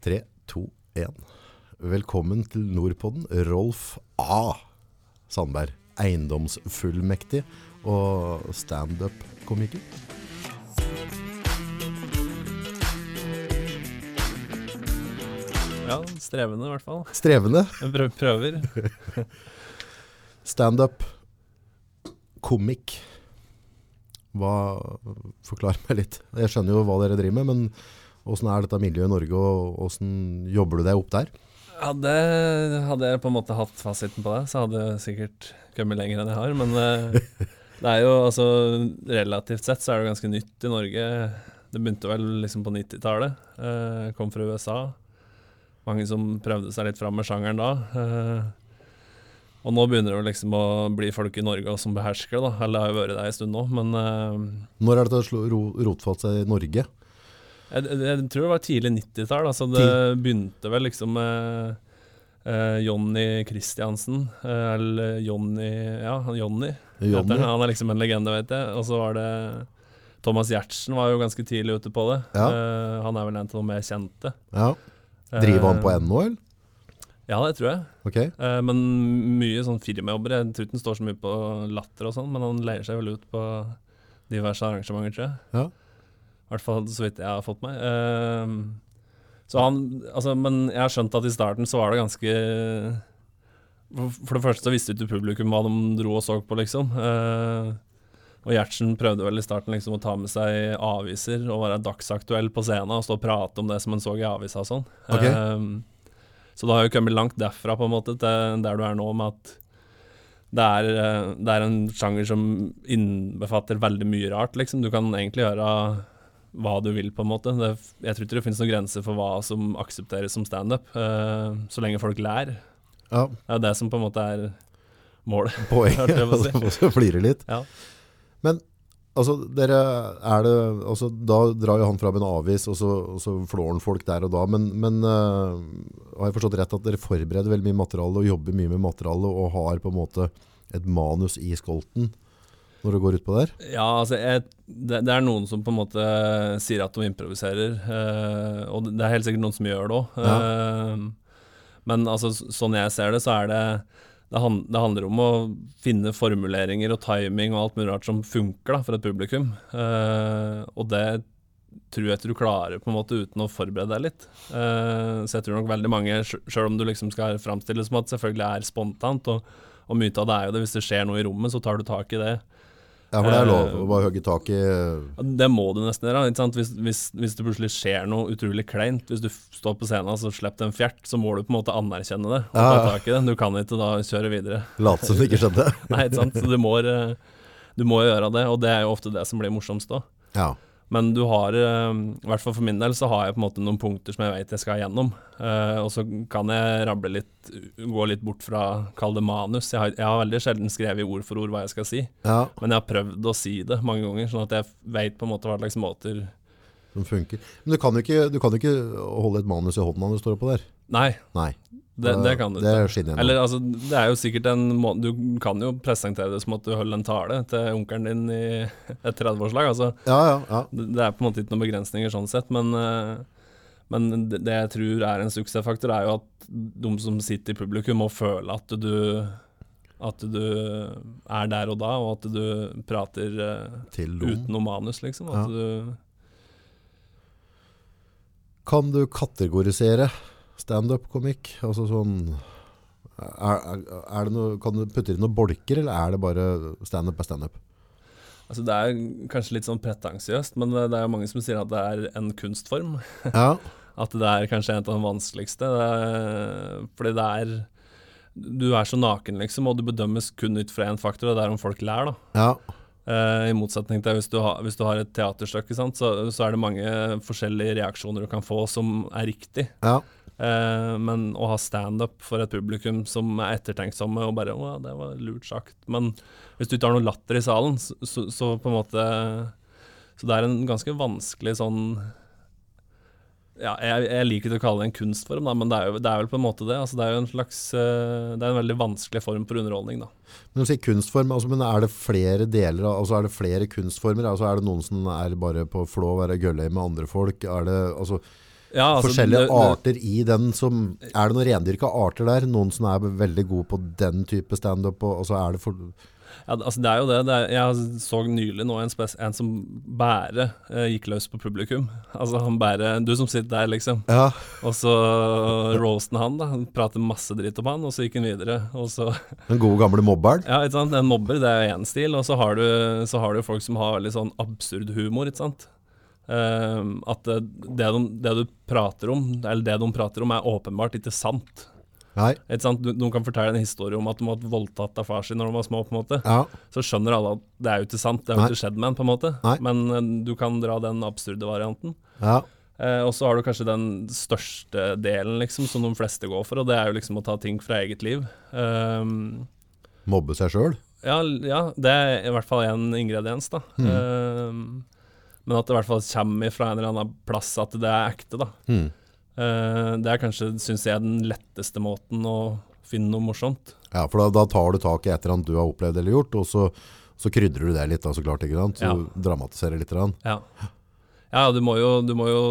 Tre, to, én. Velkommen til Nordpodden, Rolf A. Sandberg. Eiendomsfullmektig og standup-komiker. Ja, strevende i hvert fall. Strevende. Jeg prø- prøver. Standup. Komikk. Hva Forklar meg litt. Jeg skjønner jo hva dere driver med, men åssen er dette miljøet i Norge, og åssen jobber du deg opp der? Hadde, hadde jeg på en måte hatt fasiten på det, så hadde jeg sikkert kommet lenger enn jeg har. Men eh, det er jo altså Relativt sett så er det ganske nytt i Norge. Det begynte vel liksom på 90-tallet. Jeg kom fra USA. Mange som prøvde seg litt fram med sjangeren da. Eh, og nå begynner det liksom å bli folk i Norge som behersker det. Eller det har jo vært det en stund nå, men eh, Når er det det har ro- rotfalt seg i Norge? Jeg, jeg, tror det var tidlig 90-tall. Altså det begynte vel liksom med eh, Jonny Christiansen. eh, eller Jonny Ja, Jonny. Han. er liksom en legende, vet jeg. Og så var det Thomas Giertsen var jo ganske tidlig ute på det. Ja. Eh, han er vel en av de mer kjente. Ja. Driver han på NO, eller? Ja, det tror jeg. Okay. Eh, men mye sånn firmajobber. Jeg tror ikke han står så mye på latter og sånn, men han leier seg vel ut på diverse arrangementer, tror jeg. Ja. I hvert fall så vidt jeg har fått meg. Eh, så han, altså, men jeg har skjønt at i starten så var det ganske For det første så visste ikke publikum hva de dro og så på, liksom. Eh, og Gjertsen prøvde vel i starten liksom å ta med seg aviser og være dagsaktuell på scenen og stå og prate om det som en så i avisa og sånn. Ok. Eh, så det har jo kommet langt derfra på en måte til der du er nå, med at det er, eh, det er en sjanger som innbefatter veldig mye rart, liksom. Du kan egentlig gjøre hva du vil, på en måte. Det, jeg tror ikke det finnes noen grenser for hva som aksepteres som standup, uh, så lenge folk lærer. Ja, Det er det som på en måte er målet. Poenget. Hørte jeg på å si. Altså, Flirer litt. Ja. Men altså, dere er det altså, Da drar jo han fram en avis, og så, og så flår han folk der og da. Men, men uh, har jeg forstått rett at dere forbereder veldig mye materiale og jobber mye med materiale og har på en måte et manus i skolten når du går ut på der? Ja, altså jeg, det, det er noen som på en måte sier at de improviserer, eh, og det er helt sikkert noen som gjør det òg. men altså, sånn jeg ser det, så er det det, hand, det handler om å finne formuleringer og timing og alt mulig rart som funker da, for et publikum. Eh, og det tror jeg ikke du klarer på en måte uten å forberede deg litt. Eh, så jeg tror nok veldig mange, sjøl om du liksom skal framstille det som at det selvfølgelig er spontant, og, og mye av det er jo det, hvis det skjer noe i rommet, så tar du tak i det. Ja, for det er lov Eh, å bare hogge tak i Det må du nesten gjøre. Ikke sant? Hvis, hvis, hvis det plutselig skjer noe utrolig kleint, hvis du står på scenen og så slipper en fjert, så må du på en måte anerkjenne det og ta tak i det. Du kan ikke da kjøre videre. late som det ikke skjedde. Nei, ikke sant. Så du må, eh, du må gjøre det, og det er jo ofte det som blir morsomst òg. Ja. Men du har, eh, i hvert fall for min del, så har jeg på en måte noen punkter som jeg vet jeg skal gjennom. Uh, og så kan jeg rable litt, gå litt bort fra, kall det manus. Jeg har, jeg har veldig sjelden skrevet ord for ord hva jeg skal si. ja, Men jeg har prøvd å si det mange ganger, sånn at jeg vet på en måte hva slags måter som funker. Men du kan jo ikke, du kan jo ikke holde et manus i hånden når du står oppå der. Nei, Nei. Det, det kan du Det nå. Eller altså, det er jo sikkert en må Du kan jo presentere det som at du holder en tale til onkelen din i et 30-årslag. Altså, Ja, ja, ja. det, er på en måte ikke noen begrensninger sånn sett, men eh, men det, jeg tror er en suksessfaktor, er jo at de som sitter i publikum, må føle at du At du er der og da, og at du prater eh, uten noe manus, liksom. At du Kan du kategorisere stand-up-komikk? Altså sånn er, er, det noe, Kan du putte inn noen bolker, eller er det bare stand-up er stand-up? Altså Det er kanskje litt sånn pretensiøst, men det er jo mange som sier at det er en kunstform. Ja. At det er kanskje en av de vanskeligste. Det er, fordi det er Du er så naken, liksom, og du bedømmes kun ut fra én faktor, og det er om folk ler, da. ja. Uh, I motsetning til hvis du, ha, hvis du har et teaterstykke, så, så er det mange forskjellige reaksjoner du kan få som er riktig. ja. Eh, men å ha standup for et publikum som er ettertenksomme og bare 'Å, det var lurt sagt'. Men hvis du ikke har noe latter i salen, så, så, så på en måte Så det er en ganske vanskelig sånn ja, jeg, jeg liker ikke å kalle det en kunstform, da, men det er, jo, det er vel på en måte det. Altså, det er jo en slags eh, Det er en veldig vanskelig form for underholdning, da. Men du sier kunstform, altså, men er det flere deler, altså er det flere kunstformer? Altså er det noen som er bare på flå, og være gølløy med andre folk? Er det, altså, Ja, altså, forskjellige det- det- arter i den som Er det noen rendyrka arter der? Noen som er veldig gode på den type standup? Og, og så er det for Ja, altså det er jo det. det er, jeg så nylig nå en, en som bare eh, gikk løs på publikum. Altså han bare Du som sitter der, liksom. Ja. Og så roasten han, da. Han prater masse dritt om han, og så gikk han videre. Og så Den gode gamle mobberen? Ja, ikke sant. En mobber, det er én stil. Og så har du så har du folk som har veldig sånn absurd humor, ikke sant. Ehm, at det, det, de, det du prater om, eller det de prater om, er åpenbart ikke sant. Nei. Ikke sant? De kan fortelle en historie om at de ble voldtatt av far sin når de var små, på en måte. Ja. Så skjønner alle at det er jo ikke sant, det har jo ikke skjedd med en, på en måte. Nei. Men eh, du kan dra den absurde varianten. ja. Eh, og så har du kanskje den største delen, liksom, som de fleste går for, og det er jo liksom å ta ting fra eget liv. Ehm, Mobbe seg sjøl? ja, ja, det er i hvert fall en ingrediens, da. Mm. Ehm, men at det i hvert fall kommer fra en eller annen plass at det er ekte, da. Mm. Uh, det er kanskje, syns jeg, den letteste måten å finne noe morsomt. Ja, for da, da tar du tak i et eller annet du har opplevd eller gjort, og så, så krydrer du det litt, da, så klart. ikke sant? Så Ja. dramatiserer litt. Grann. Ja, ja du, må jo, du må jo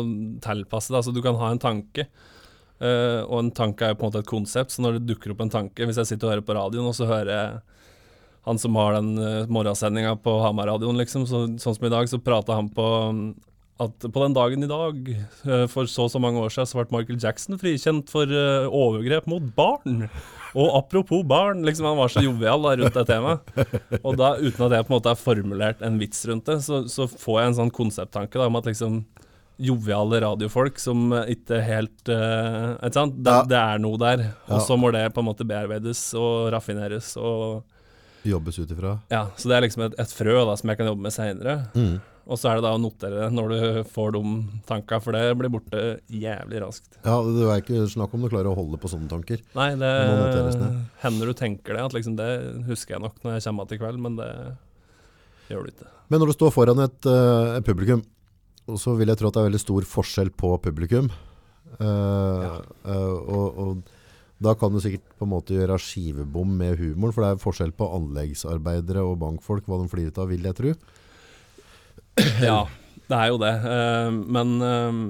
tilpasse det. Altså, du kan ha en tanke, Uh, og en tanke er jo på en måte et konsept. Så når det dukker opp en tanke Hvis jeg sitter og hører på radioen, og så hører jeg han som har den uh, morgensendinga på Hamar-radioen, liksom, så, sånn som i dag, så prata han på um, at på den dagen i dag, uh, for så og så mange år siden, så ble Michael Jackson frikjent for uh, overgrep mot barn. Og apropos barn, liksom han var så jovial da, rundt det temaet. Og da, uten at jeg på en måte har formulert en vits rundt det, så, så får jeg en sånn konsepttanke da, om at liksom joviale radiofolk som eh, ikke helt uh, Ikke sant? Det, Ja. det er noe der. Og så må det på en måte bearbeides og raffineres og Jobbes ut ifra. Ja, så det er liksom et, et frø da som jeg kan jobbe med seinere. Mm. Og så er det da å notere det når du får de tanka, for det blir borte jævlig raskt. Ja, Det er ikke snakk om du klarer å holde på sånne tanker. Nei, det hender du tenker det. At liksom det husker jeg nok når jeg kommer til kveld, men det gjør du ikke. Men når du står foran et, eh, et publikum, så vil jeg tro at det er veldig stor forskjell på publikum. Uh, ja. uh, og, og da kan du sikkert på en måte gjøre skivebom med humoren, for det er forskjell på anleggsarbeidere og bankfolk, hva de flirer av, vil jeg tro. Ja, det er jo det. Eh, men eh,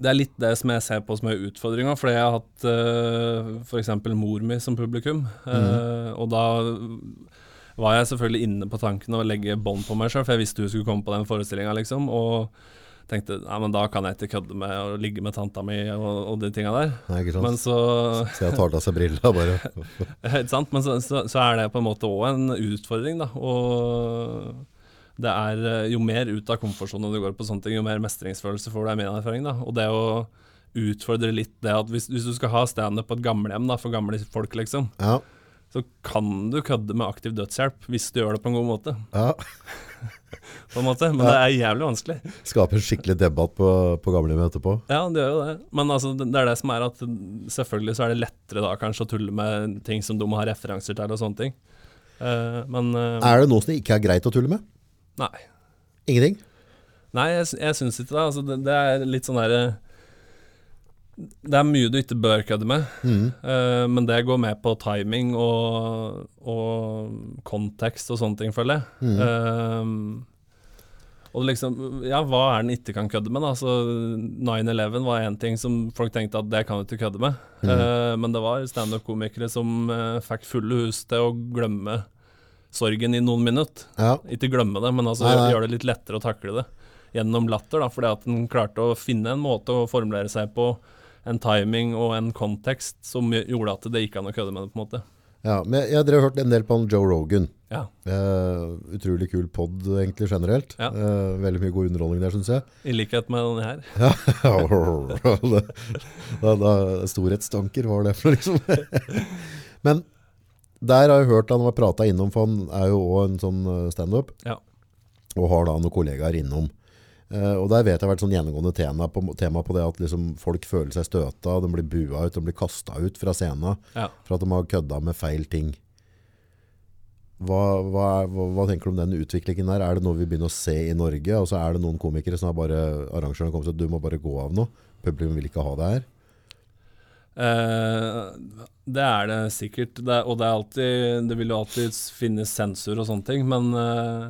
det er litt det som jeg ser på som er utfordringa. Fordi jeg har hatt uh, f.eks. mor mi som publikum. Mm. Og da var jeg selvfølgelig inne på tanken å legge bånd på meg sjøl, for jeg visste hun skulle komme på den forestillinga, liksom. Og tenkte nei, men da kan jeg ikke kødde med å ligge med tanta mi og, og de tinga der. Nei, ikke sant? Men så Så jeg tar av seg brillene bare. Ikke sant? Men så, så, så er det på en måte òg en utfordring, da. Og det er eh, jo mer ut av komfortsonen du går på sånne ting, jo mer mestringsfølelse får du, er min erfaring. da. Og det å utfordre litt det at hvis, hvis du skal ha standup på et gamlehjem for gamle folk, liksom, Ja, så kan du kødde med aktiv dødshjelp hvis du gjør det på en god måte. ja. på en måte. Men det er jævlig vanskelig. Skape en skikkelig debatt på, på gamlehjemmet etterpå. Ja, det gjør jo det. Men altså, det er det som er at selvfølgelig så er det lettere da kanskje å tulle med ting som du må ha referanser til og sånne ting. Uh, men uh, Er det noe som det ikke er greit å tulle med? nei. Ingenting? Nei, jeg, jeg syns ikke det. Altså, det. Det er litt sånn derre Det er mye du ikke bør kødde med, mm. uh, men det går med på timing og, og kontekst og sånne ting, føler jeg. Mm. Uh, og liksom, ja, hva er den ikke kan kødde med? da? Altså, 9-11 var én ting som folk tenkte at det kan du ikke kødde med. Mm. Uh, men det var standup-komikere som fikk fulle hus til å glemme sorgen i noen minutter. Ja. Ikke glemme det, men altså gjøre det litt lettere å takle det gjennom latter. da, Fordi at en klarte å finne en måte å formulere seg på, en timing og en kontekst som gjorde at det gikk an å kødde med det. på en måte. ja. Men jeg, jeg dere har hørt en del på han Joe Rogan. Ja, Eh, utrolig kul pod egentlig generelt. Ja. Eh, veldig mye god underholdning der, syns jeg. I likhet med denne her. det, da, da, storhetstanker var det, liksom. Men der har jeg hørt han har prata innom, for han er jo òg en sånn eh, standup, Ja. og har da noen kollegaer innom. Eh, og der vet jeg har vært sånn gjennomgående tema på, tema på det at liksom folk føler seg støta, de blir bua ut, de blir kasta ut fra scenen Ja. for at de har kødda med feil ting. Hva, hva, hva, hva tenker du om den utviklingen der? Er det noe vi begynner å se i Norge? Og så er det noen komikere som har bare arrangørene kommet til at du må bare gå av nå? Publikum vil ikke ha det her? Eh, det er det sikkert, det er, og det er alltid Det vil jo alltid finnes sensur og sånne ting, men eh,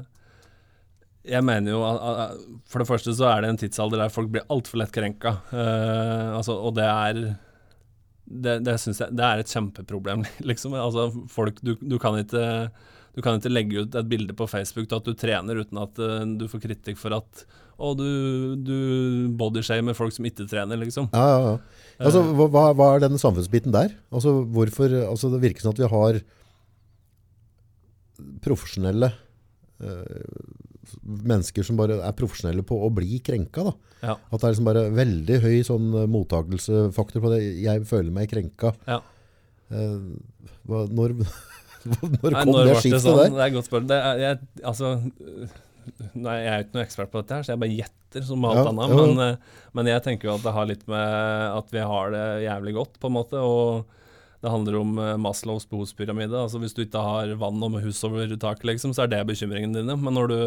Jeg mener jo at- For det første så er det en tidsalder der folk blir altfor lett krenka. Uh, altså, og det er Det, det syns jeg Det er et kjempeproblem, liksom. Altså, folk Du, du kan ikke du kan ikke legge ut et bilde på Facebook til at du trener uten at uh, du får kritikk for at og du, du bodyshamer folk som ikke trener, liksom. Ja, ja, ja. Altså, hva, hva- er den samfunnsbiten der? Altså, hvorfor, altså, det virker som at vi har profesjonelle eh, mennesker som bare er profesjonelle på å bli krenka. Da. Ja. At det er liksom bare veldig høy sånn eh, mottakelsefaktor på det. Jeg føler meg krenka. Ja. Eh, hva, når, når Nei, kom når det skiftet sånn? der? Det er et godt spørsmål. Er, jeg, altså, nei, jeg er ikke noe ekspert på dette, her, så jeg bare gjetter som alt Ja, annet. Men, eh, men jeg tenker jo at det har litt med at vi har det jævlig godt, på en måte. Og det handler om eh, Maslows behovspyramide. Altså Hvis du ikke har vann og hus over taket, liksom, så er det bekymringene dine. Men når du,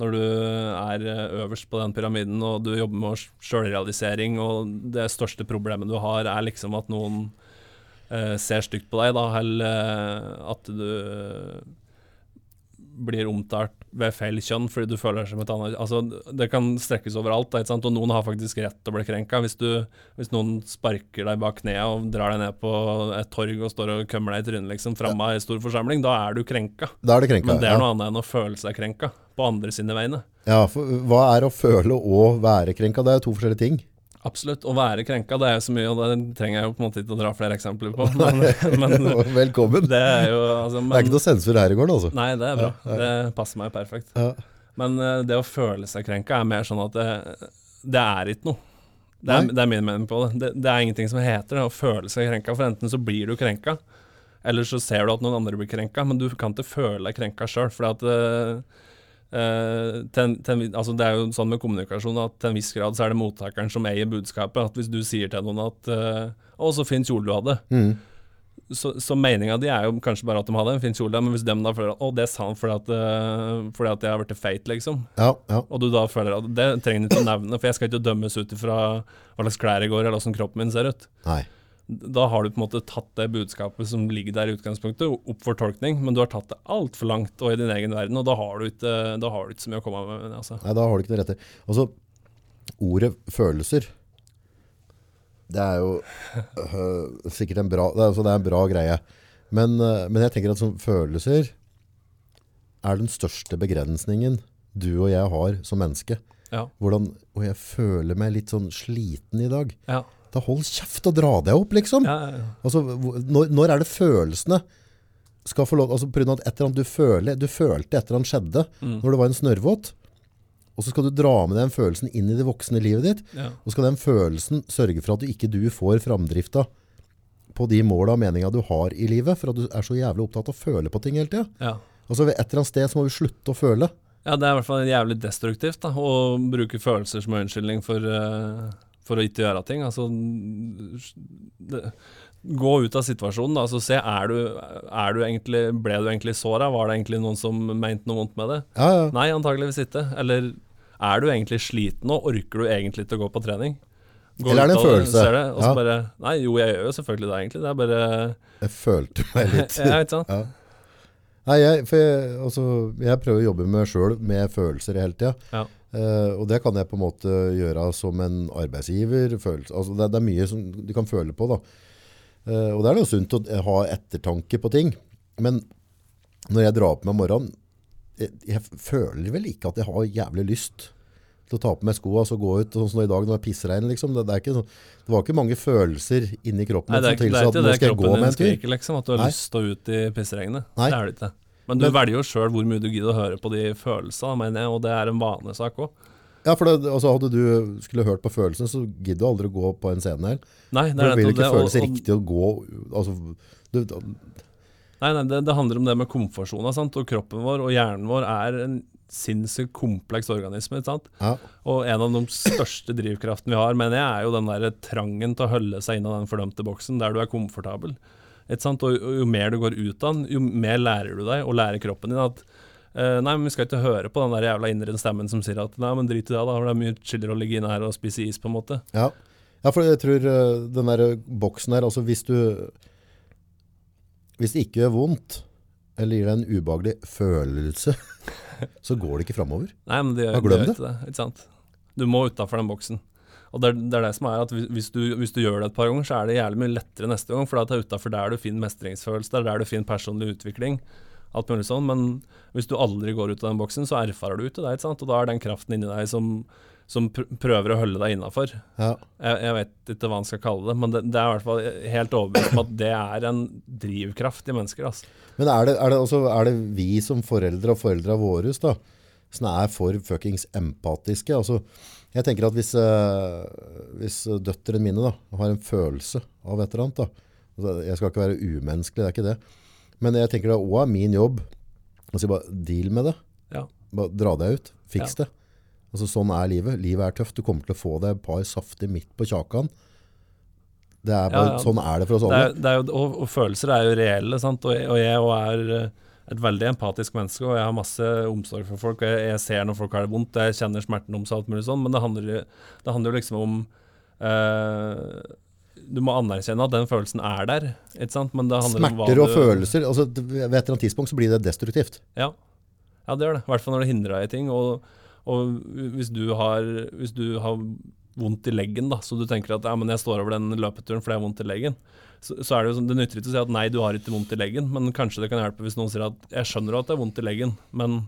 når du er eh, øverst på den pyramiden og du jobber med sjølrealisering, og det største problemet du har, er liksom at noen eh, ser stygt på deg, da, eller eh, at du blir omtalt ved feil kjønn fordi du føler deg som et annet Altså, det kan strekkes overalt, da, ikke sant? og noen har faktisk rett til å bli krenka. Hvis, du, hvis noen sparker deg bak kneet og drar deg ned på et torg og står og kømmer deg i trynet liksom, framme en stor forsamling, da er du krenka. Da er det krenka. Men det er ja. noe annet enn å føle seg krenka på andre sine vegne. Ja, for hva er å føle og være krenka? Det er jo to forskjellige ting. Absolutt. Å være krenka, det er jo så mye, og det trenger jeg jo på en måte ikke å dra flere eksempler på. Men, men Velkommen. det er jo altså, Det er ikke noe sensur her i gården, altså. Nei, det er bra. Ja, ja. Det passer meg perfekt. Ja. Men uh, det å føle seg krenka er mer sånn at det, det er ikke noe. Det er, det er min mening på det. det. Det er ingenting som heter det å føle seg krenka, for enten så blir du krenka, eller så ser du at noen andre blir krenka, men du kan ikke føle deg krenka sjøl. For at eh, eh, ten, en, til en, vi- altså det er jo sånn med kommunikasjon at til en viss grad så er det mottakeren som eier budskapet. At hvis du sier til noen at uh, 'Å, så fin kjole du hadde', Mm. så, så meninga di er jo kanskje bare at de hadde en fin kjole, men hvis de da føler at 'Å, det sa han fordi at, uh, fordi at jeg har blitt feit', liksom, Ja, ja. og du da føler at det trenger du ikke å nevne, for jeg skal ikke dømmes ut ifra hva slags klær jeg går, eller hvordan kroppen min ser ut. Nei. Da har du på en måte tatt det budskapet som ligger der i utgangspunktet, opp for tolkning, men du har tatt det altfor langt og i din egen verden, og da har du ikke, da har du ikke så mye å komme med. Altså. Nei, da har du ikke det rette. Altså, ordet følelser, det er jo øh, sikkert en bra, det er, altså, det er en bra greie. Men, øh, men jeg tenker at som følelser er den største begrensningen du og jeg har som menneske. Ja. Hvordan, og jeg føler meg litt sånn sliten i dag. Ja. Da hold kjeft og dra deg opp, liksom. Ja, ja, ja. Altså, når, når er det følelsene skal få lov, altså på grunn av at et eller annet du føler, du følte et eller annet skjedde, Mm. når det var en snørrvåt, og så skal du dra med den følelsen inn i det voksne livet ditt, og skal den følelsen sørge for at du ikke du får framdrifta på de måla og meninga du har i livet, for at du er så jævlig opptatt av å føle på ting hele tida. ja. Altså ved et eller annet sted så må vi slutte å føle. Ja, det er i hvert fall jævlig destruktivt da, å bruke følelser som unnskyldning for, eh, for å ikke gjøre ting. Altså, det, gå ut av situasjonen, og så se, er du, er du egentlig, ble du egentlig såra? Var det egentlig noen som mente noe vondt med det? Ja, ja. Nei, antageligvis ikke. Eller er du egentlig sliten nå? Orker du egentlig ikke å gå på trening? Gå Eller er det en følelse? Det, Ja. bare Nei, jo, jeg gjør jo selvfølgelig det, egentlig. Det er bare Jeg følte meg litt Ja, ikke sant? Ja. Nei, jeg, jeg, altså, jeg prøver å jobbe med meg sjøl med følelser hele tida. Ja. Eh, og det kan jeg på en måte gjøre som en arbeidsgiver. Følelse, altså det, det er mye som du kan føle på. da. Uh, og det er noe sunt å ha ettertanke på ting. Men når jeg drar på meg om morgenen, jeg, jeg føler vel ikke at jeg har jævlig lyst til å ta på meg skoene og så gå ut sånn som i dag når det er pissregn. Liksom. Det, det, sånn- det var ikke mange følelser inni kroppen Nei, det er, som ikke- det tilsa at nå skal jeg gå med en tur. liksom. At du har Nei. lyst til å ut i pissregnet. Nei. Det er det ikke. Men du Men- velger jo sjøl hvor mye du gidder å høre på de følelsene, mener jeg, og det er en vanesak òg. Ja, for det, altså, hadde du skulle hørt på følelsene, så gidder du aldri å gå på en scene her. Nei, det er Det Du vil ikke føle seg føles riktig å gå altså, du, Nei, nei det, det handler om det med komfortsona, sant. Og kroppen vår og hjernen vår er en sinnssykt kompleks organisme, ja, Og en av de største drivkraftene vi har, mener jeg, er jo den der trangen til å holde seg inn den fordømte boksen der du er komfortabel. Og jo, mer du går ut av den, jo mer lærer du deg, og lærer kroppen din at uh, Nei, men vi skal ikke høre på den der jævla indre stemmen som sier at Nei, men drit i det, da. Det er mye chillere å ligge inne her og spise is, på en måte. ja. ja, for jeg tror eh, den der boksen her, altså hvis du Hvis det ikke gjør vondt, eller gir deg en ubehagelig følelse, så går det ikke framover. Nei, men det gjør det. det. gjør ikke det. Ikke sant? Du må utafor den boksen. Og det er, det er det som er at hvis- du, hvis du gjør det et par ganger, så er det jævlig mye lettere neste gang, for det er utafor der du finner mestringsfølelse, det er der du finner personlig utvikling. Alt mulig sånn, Men hvis du aldri går ut av den boksen, så erfarer du ikke det. ikke sant? Og da er den kraften inni deg som, som prøver å holde deg innafor. Ja. Jeg, jeg vet ikke hva man skal kalle det, men det, det er i hvert fall helt overbevist om at det er en drivkraft i mennesker. Altså. Men er det, er, det, også, er det vi som foreldre og foreldra våre da, som er for fuckings empatiske? Altså, jeg tenker at hvis, eh, hvis døtteren mine da, har en følelse av et eller annet, da, altså, jeg skal ikke være umenneskelig, det er ikke det, men jeg tenker det også er min jobb å si bare deal med det. Ja. Bare dra deg ut, fiks Ja. det. Altså, sånn er livet. Livet er tøft. Du kommer til å få deg et par saftige midt på kjakan. Det er bare, Ja. Sånn er det for oss Det alle. er, det er jo, og, og følelser er jo reelle, sant? Og, og jeg også er eh, et veldig empatisk menneske, og jeg har masse omsorg for folk. og Jeg, jeg ser når folk har det vondt, jeg kjenner smerten om seg, alt mulig sånn, men det handler, jo- det handler jo liksom om eh, Du må anerkjenne at den følelsen er der, ikke sant? Men det handler om hva Smerter og du- følelser, altså, ved et eller annet tidspunkt så blir det destruktivt. Ja. ja, det gjør det. I hvert fall når det hindrer deg i ting. Og, og hvis, du har, hvis du har vondt i leggen, da, så du tenker at ja, men jeg står over den løpeturen fordi jeg har vondt i leggen, så, så er det jo sånn, det nytter ikke å si at nei, du har ikke vondt i leggen, men kanskje det kan hjelpe hvis noen sier at jeg skjønner at det er vondt i leggen, men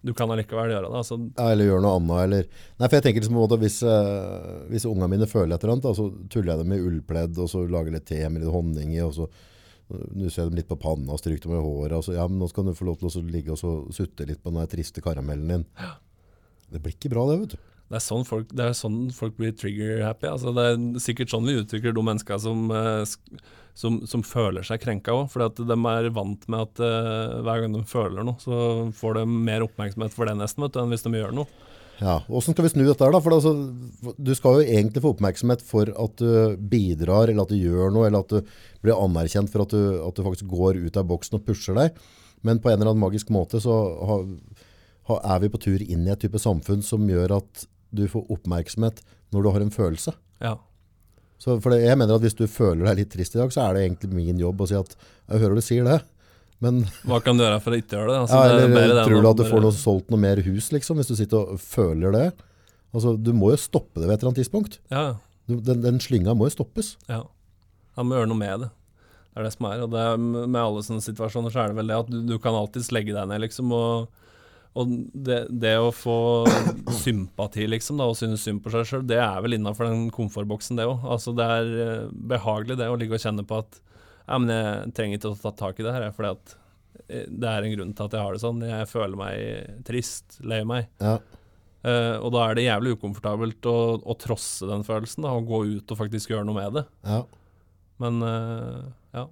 du kan allikevel gjøre det. Altså, Ja, eller gjøre noe annet. Eller. Nei, for jeg tenker liksom, hvis, uh, hvis ungene mine føler et eller annet, da, så tuller jeg dem med ullpledd, og så lager litt te med litt honning i, og så nusser jeg dem litt på panna og stryker dem i håret. Og så, ja, men nå skal du få lov til å ligge og så sutte litt på den triste karamellen din. Det blir ikke bra det, vet du. Det, er sånn folk, er sånn folk blir trigger-happy. Altså, det er sikkert sånn vi utvikler de menneskene som, eh, som, som føler seg krenka òg. For de er vant med at uh, hver gang de føler noe, så får de mer oppmerksomhet for det nesten, vet du, enn hvis de gjør noe. Ja, Åssen skal vi snu dette da? For altså, du skal jo egentlig få oppmerksomhet for at du bidrar, eller at du gjør noe, eller at du blir anerkjent for at du, at du faktisk går ut av boksen og pusher deg. Men på en eller annen magisk måte så har, har, er vi på tur inn i et type samfunn som gjør at du får oppmerksomhet når du har en følelse. Ja. Så for det, jeg mener at hvis du føler deg litt trist i dag, så er det egentlig min jobb å si at jeg hører du sier det, men Hva kan du gjøre for å ikke gjøre det? Altså, ja, er eller det tror du at du får noe, solgt noe mer hus, liksom, hvis du sitter og føler det? Altså, du må jo stoppe det ved et eller annet tidspunkt. Ja, Du, den, den slynga må jo stoppes. ja. Han må gjøre noe med det. Det er det som er. Og det med alle sånne situasjoner så er det vel det at du, du kan alltids legge deg ned, liksom. Og, og det, det å få sympati, liksom, da, og synes synd på seg sjøl, det er vel innafor den komfortboksen, det òg. Altså, det er eh, behagelig det å ligge og kjenne på at ja, men jeg trenger ikke å ta tak i det her, at eh, det er en grunn til at jeg har det sånn. Jeg føler meg trist, lei meg. Ja. Uh, og da er det jævlig ukomfortabelt å, å trosse den følelsen, da, og gå ut og faktisk gjøre noe med det. ja. Men uh, ja.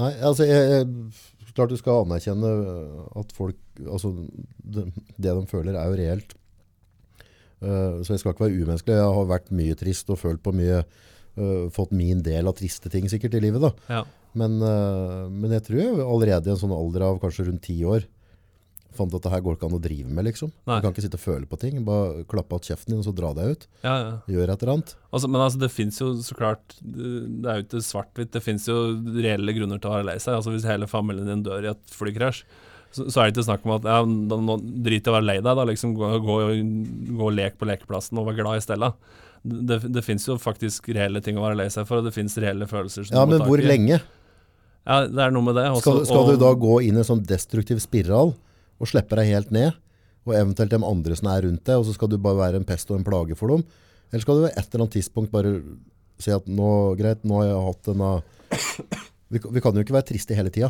Nei, altså, jeg, jeg, klart du skal anerkjenne at folk, altså, det, det de føler er jo reelt. Uh, så jeg skal ikke være umenneskelig. Jeg har vært mye trist og følt på mye, uh, fått min del av triste ting sikkert i livet da. ja. Men, uh, men jeg tror jeg allerede i en sånn alder av kanskje rundt ti år, fant at det her går ikke an å drive med liksom. Nei. Du kan ikke sitte og føle på ting, bare klappe av kjeften din og så dra deg ut. ja, ja. Gjør et eller annet. Altså, men altså, det fins jo så klart Det er jo ikke svart-hvitt. Det fins jo reelle grunner til å være lei seg. Altså, hvis hele familien din dør i et flykrasj, så, så er det ikke snakk om at ja, nå, drit i å være lei deg, da. Liksom, gå, gå, gå og lek på lekeplassen og være glad i stedet. Det, det fins jo faktisk reelle ting å være lei seg for, og det fins reelle følelser. som Ja, men hvor lenge? Ja, det er noe med det. også, Skal, skal og- du da gå inn i en sånn destruktiv spiral og slippe deg helt ned, og eventuelt de andre som er rundt deg, og så skal du bare være en pest og en plage for dem? Eller skal du et eller annet tidspunkt bare si at nå, greit, nå har jeg hatt denne vi, vi kan jo ikke være triste hele tida.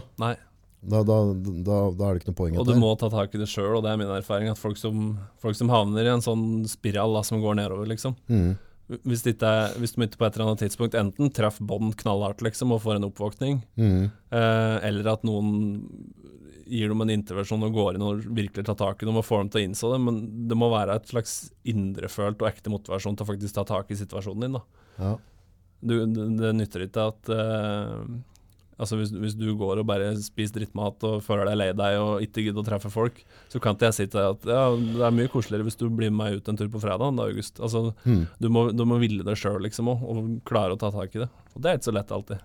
Da, da, da, da er det ikke noe poeng. Og du må ta tak i det sjøl, og det er min erfaring. At folk som, folk som havner i en sånn spiral da, som går nedover, liksom Mm. hvis, ikke er, hvis de ikke på et eller annet tidspunkt enten treffer bånd knallhardt liksom, og får en oppvåkning, Mm. eh, eller at noen gir dem en intervensjon og går inn og virkelig tar tak i dem og får dem til å innse det, men det må være et slags indrefølt og ekte motivasjon til å faktisk ta tak i situasjonen din. da. Ja. Du, det, det nytter ikke at uh, Altså hvis, hvis du går og bare spiser drittmat og føler deg lei deg og ikke gidder å treffe folk, så kan ikke jeg si til deg at ja, det er mye koseligere hvis du blir med meg ut en tur på fredag, da, August. Altså, Mm. du, må, du må ville det sjøl, liksom, og, og klare å ta tak i det. Og det er ikke så lett alltid.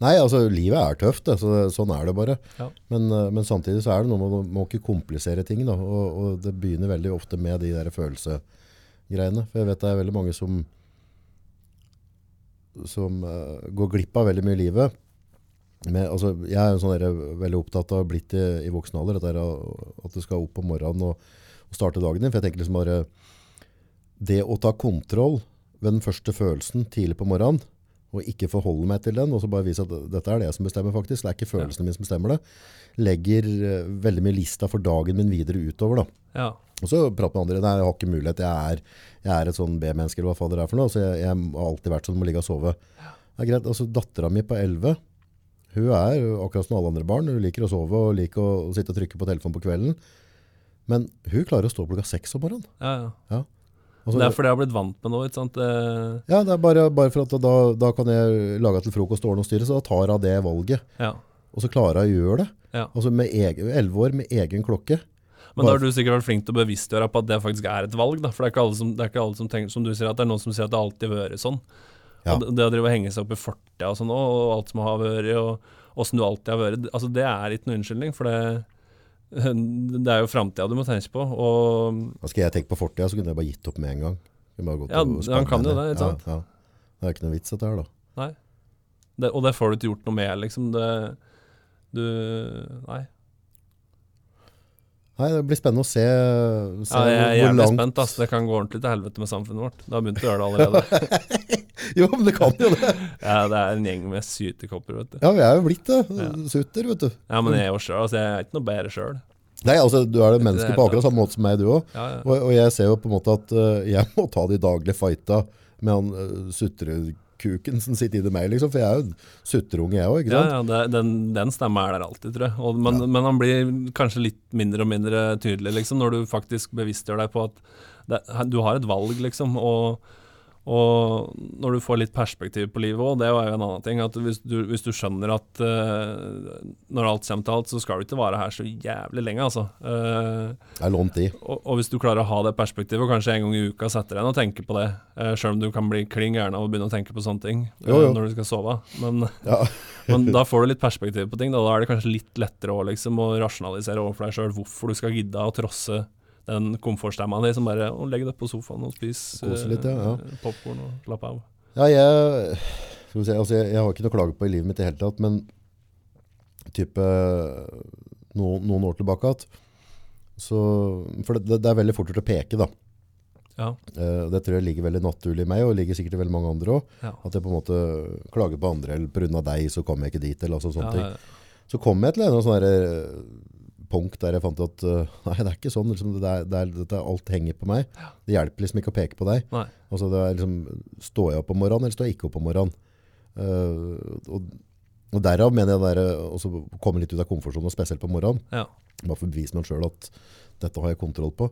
Nei, altså livet er tøft, det, så sånn er det bare. Ja. Men, eh, men samtidig så er det noe med å må ikke komplisere ting. Da, og, og det begynner veldig ofte med de der følelsegreiene. For jeg vet det er veldig mange som, som uh, går glipp av veldig mye i livet. Med, altså, jeg er sånn der, veldig opptatt av blitt i, i voksen alder, der, at du skal opp om morgenen og, og starte dagen din. For jeg tenker liksom bare Det å ta kontroll ved den første følelsen tidlig på morgenen, og ikke forholde meg til den, og så bare vise at dette er det som bestemmer faktisk, det er ikke følelsene mine som bestemmer det, legger uh, veldig mye lista for dagen min videre utover da. Ja. Og så prater med andre, nei, jeg har ikke mulighet, jeg er, jeg er et sånn B-menneske, eller hva faen det er for noe, så jeg, jeg har alltid vært sånn, må ligge og sove. Det er greit, altså datteren min på 11, hun er akkurat som alle andre barn, hun liker å sove og liker å, å sitte og trykke på telefonen på kvelden, men hun klarer å stå klokka 6 om morgenen. ja, ja. Ja. Altså, Det er fordi jeg har blitt vant med noe, ikke sant. Det- ja, det er bare, bare for at da, da kan jeg lage til frokost og ordne og styre, så da tar hun det valget. Ja. Og så klarer hun å gjøre det. Ja. Altså med Elleve 11 år med egen klokke. Men da har du sikkert vært flink til å bevisstgjøre på at det faktisk er et valg, da. For det er ikke alle som, det er ikke alle som tenker, som du sier, at det er noen som sier at det alltid har vært sånn. Ja. Og det, det å drive og henge seg opp i fortida og sånn og alt som har vært, og åssen du alltid har vært, altså det er ikke noen unnskyldning, for det det er jo framtida du må tenke på. Og skal jeg tenke på fortida, så kunne jeg bare gitt opp med en gang. Ja, han kan jo det, ikke sant? Ja, ja. Det er ikke noe vits dette her da. Nei. Det, og det får du ikke gjort noe med, liksom. Det Du Nei. Nei, det blir spennende å se, se Ja, jeg er hvor langt spent. ass. Det kan gå ordentlig til helvete med samfunnet vårt. Det har begynt å gjøre det allerede. Jo, men det kan jo det. Ja, det er en gjeng med sytekopper, vet du. Ja, vi er jo blitt det. Ja. Sutter, vet du. Ja, men jeg er jo sjøl, altså. Jeg er ikke noe bedre sjøl. Nei, altså, du er det menneske på akkurat samme måte som meg, du òg. Ja, ja. Og, og jeg ser jo på en måte at uh, jeg må ta de daglige fighta med han uh, sutrekuken som sitter inni meg, liksom. For jeg er jo sutreunge, jeg òg, ikke Ja, ja det, den, den stemma er der alltid, tror jeg. Og, men, men han blir kanskje litt mindre og mindre tydelig, liksom, når du faktisk bevisstgjør deg på at det, du har et valg, liksom. Og, og når du får litt perspektiv på livet òg, det er jo en annen ting. At hvis du, hvis du skjønner at uh, når alt kommer til alt, så skal du ikke være her så jævlig lenge, altså. Uh, Det er lånt i. og, og hvis du klarer å ha det perspektivet, og kanskje en gang i uka setter deg ned og tenker på det, uh, sjøl om du kan bli klin gæren av å begynne å tenke på sånne ting eh, Jo, jo. når du skal sove. Men, Ja. men da får du litt perspektiv på ting. Da, da er det kanskje litt lettere å, liksom, å rasjonalisere overfor deg sjøl hvorfor du skal gidde å trosse den komfortstemma di som bare å, Legg deg på sofaen og spis litt, ja, ja. eh, popkorn og slapp av. Ja, jeg, se, altså jeg, jeg har ikke noe klage på i livet mitt i hele tatt, men type noen, noen år tilbake at, så, for det, det er veldig fort gjort å peke da. Ja. Eh, det tror jeg ligger veldig naturlig i meg, og ligger sikkert i veldig mange andre også. Ja. At jeg på en måte klager på andre, eller av deg så kommer jeg ikke dit, eller altså sånne Ja, ting. Så kommer jeg til en eller sånn eh, punkt der jeg fant at eh, nei, det er ikke sånn, liksom, det er, det er, dette, alt henger på meg. Det hjelper liksom ikke å peke på deg. Nei. Altså det er liksom, står jeg opp om morgenen, eller står jeg ikke opp om morgenen? Uh, og, og derav mener jeg det der, også komme litt ut av komfortsonen, spesielt på morgenen. Ja. Bare for å bevise meg selv at dette har jeg kontroll på.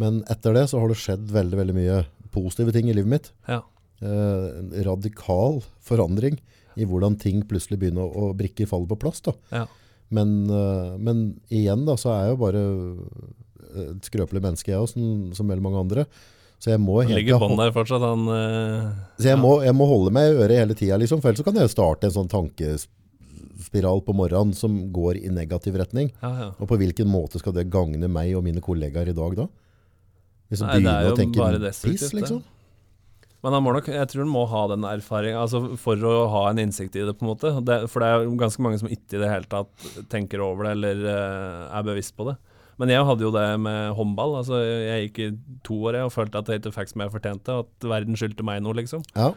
Men etter det så har det skjedd veldig, veldig mye positive ting i livet mitt. Ja. Eh, radikal forandring i hvordan ting plutselig begynner å, å brikker faller på plass. Da. Ja. Men, eh, men igjen da, så er jeg jo bare et skrøpelig menneske jeg også, som, som veldig mange andre. Så jeg må, helt ligger bånd der fortsatt, han eh, så jeg, ja. må, jeg må holde meg i øret hele tida, liksom, for ellers så kan jeg starte en sånn tankespiral på morgenen som går i negativ retning. ja, ja. Og på hvilken måte skal det gagne meg og mine kollegaer i dag da? Hvis jeg Nei, det er begynner jo å tenke piss, liksom. Men han må nok, jeg tror han må ha den erfaringen altså for å ha en innsikt i det, på en måte. Det, for det er jo ganske mange som ikke i det hele tatt tenker over det eller uh, er bevisst på det. Men jeg hadde jo det med håndball. altså Jeg gikk i to år jeg, og følte at jeg ikke fikk som jeg fortjente. At verden skyldte meg noe, liksom. Ja,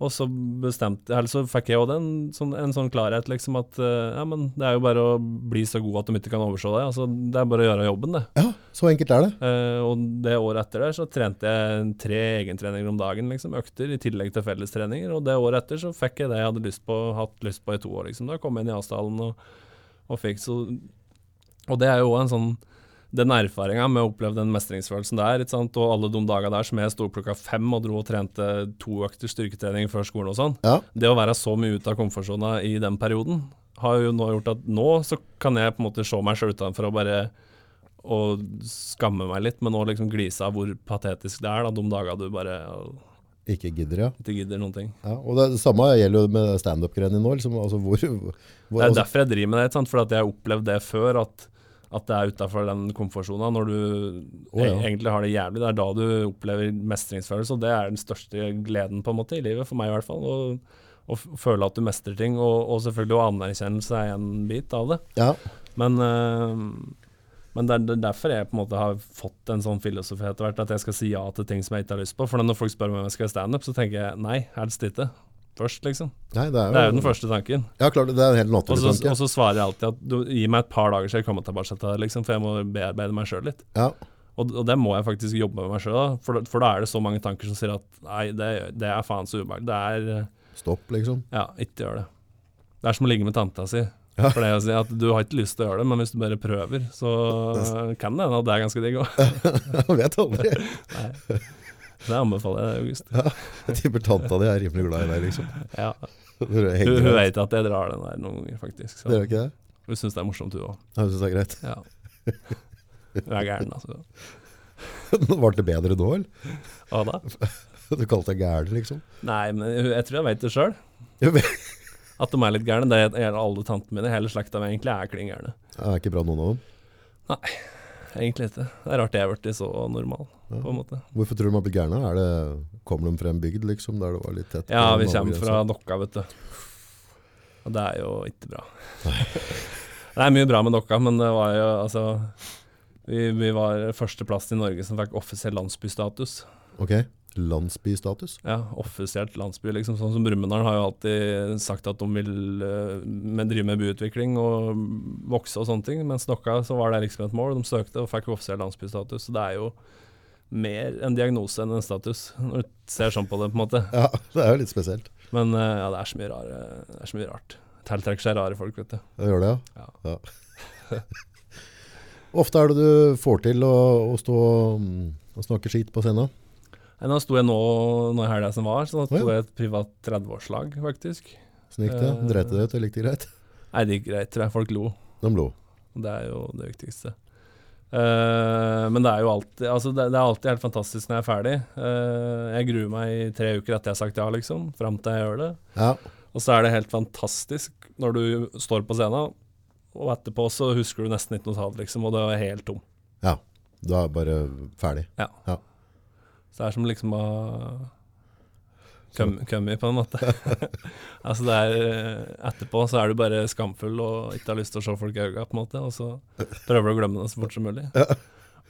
Og så bestemte, eller så fikk jeg jo en, sånn, en sånn klarhet, liksom at eh, ja, men det er jo bare å bli så god at de ikke kan overse det. altså Det er bare å gjøre jobben, det. ja, så enkelt er det. Eh, og det året etter der så trente jeg tre egentreninger om dagen, liksom, økter, i tillegg til fellestreninger. Og det året etter så fikk jeg det jeg hadde lyst på, hatt lyst på i to år. Liksom. Da kom jeg inn i Asdalen og, og fikk så Og det er jo en sånn den erfaringa med å oppleve den mestringsfølelsen der, og alle de dagene der som jeg sto opp klokka fem og dro og trente to økter styrketrening før skolen og sånn, Ja, det å være så mye ute av komfortsona i den perioden, har jo nå gjort at nå så kan jeg på en måte se meg sjøl utenfor og bare og skamme meg litt, men nå liksom glise av hvor patetisk det er, da, de dagene du bare Ikke gidder, ja. Ikke gidder noen ting. ja. Og det, det samme gjelder jo med stand-up-greiene nå. Liksom, altså, hvor, hvor, Det er altså, derfor jeg driver med det, for at jeg har opplevd det før. At, at det er utafor den komfortsona. Når du oh, ja. egentlig har det jævlig, det er da du opplever mestringsfølelse. Og det er den største gleden på en måte i livet, for meg i hvert fall. Å, føle at du mestrer ting. Og, og selvfølgelig å anerkjennelse er en bit av det. ja, Men, øh, men det er det er derfor jeg på en måte har fått en sånn filosofi etter hvert, at jeg skal si ja til ting som jeg ikke har lyst på. For når folk spør meg om jeg skal gjøre standup, så tenker jeg nei, helst ikke. Først, liksom. nei, det er jo, Det er jo den første tanken. Ja, klart, det er en helt naturlig tanke. og så svarer jeg alltid at du, gi meg et par dager så jeg kommer tilbake til det, liksom, for jeg må bearbeide meg sjøl litt. Ja, Og, og det må jeg faktisk jobbe med meg sjøl, for, for da er det så mange tanker som sier at nei, det, det er faen så ubehagelig. Det er øh, stopp, liksom. Ja, ikke gjør det. Det er som å ligge med tanta si. Ja. For det å si at Du har ikke lyst til å gjøre det, men hvis du bare prøver, så kan det hende at det er ganske digg òg. Vet aldri. Det anbefaler jeg August. Jeg tipper tanta di er rimelig glad i deg, liksom. Ja. Hun Hun, vet at jeg drar den der noen ganger, faktisk. Så gjør ikke det? hun syns det er morsomt, hun òg. Ja, hun synes det er greit. Ja. Hun er gæren, altså. Ble det bedre nå, eller? Hva da? Du kalte deg gæren, liksom? Nei, men jeg tror jeg vet det sjøl. At de er litt gærne. Det gjelder alle tantene mine. Hele slekta mi egentlig er klin gærne. Det er ikke bra, noen av dem. Egentlig ikke. Det er rart jeg er blitt så normal, på en måte. Hvorfor tror du de har blitt gærne? Er det, kommer de fra en bygd, liksom, der det var litt tett? Ja, vi kommer fra Dokka, vet du. Og det er jo ikke bra. det er mye bra med Dokka, men det var jo altså Vi, vi var førsteplass i Norge som fikk offisiell landsbystatus. Ok, landsbystatus. Ja, offisielt landsby, liksom. Sånn som Brumunddal har jo alltid sagt at de vil med, drive med byutvikling og vokse og sånne ting. Mens Dokka så var det liksom et mål. De søkte og fikk offisiell landsbystatus. Så det er jo mer en diagnose enn en status, når du ser sånn på det, på en måte. Ja, det er jo litt spesielt. Men eh, ja, det er så mye, rare, det er så mye rart. Tiltrekker seg rare folk, vet du. Det gjør det, Ja. ja. ja. Ofte er det du får til å, å stå mm, og snakke skit på scenen. Nå sto jeg nå, nå i helga som var, så sto Å, ja. jeg i et privat 30-årslag, faktisk. Sånn gikk det. Eh. Dreit du deg ut, det greit. Nei, det gikk greit, tror jeg. Folk lo. De lo. Det er jo det viktigste. Uh, men det er jo alltid Altså det, det er alltid helt fantastisk når jeg er ferdig. Uh, jeg gruer meg i tre uker etter jeg har sagt ja, liksom. Fram til jeg gjør det. Ja, Og så er det helt fantastisk når du står på scenen, og etterpå så husker du nesten ikke noe tall, liksom, og det er helt tom. Ja. du er bare ferdig. Så det er som liksom å come på en måte. altså det er eh, Etterpå så er du bare skamfull og ikke har lyst til å se folk i øynene, på en måte, og så prøver du å glemme det så fort som mulig.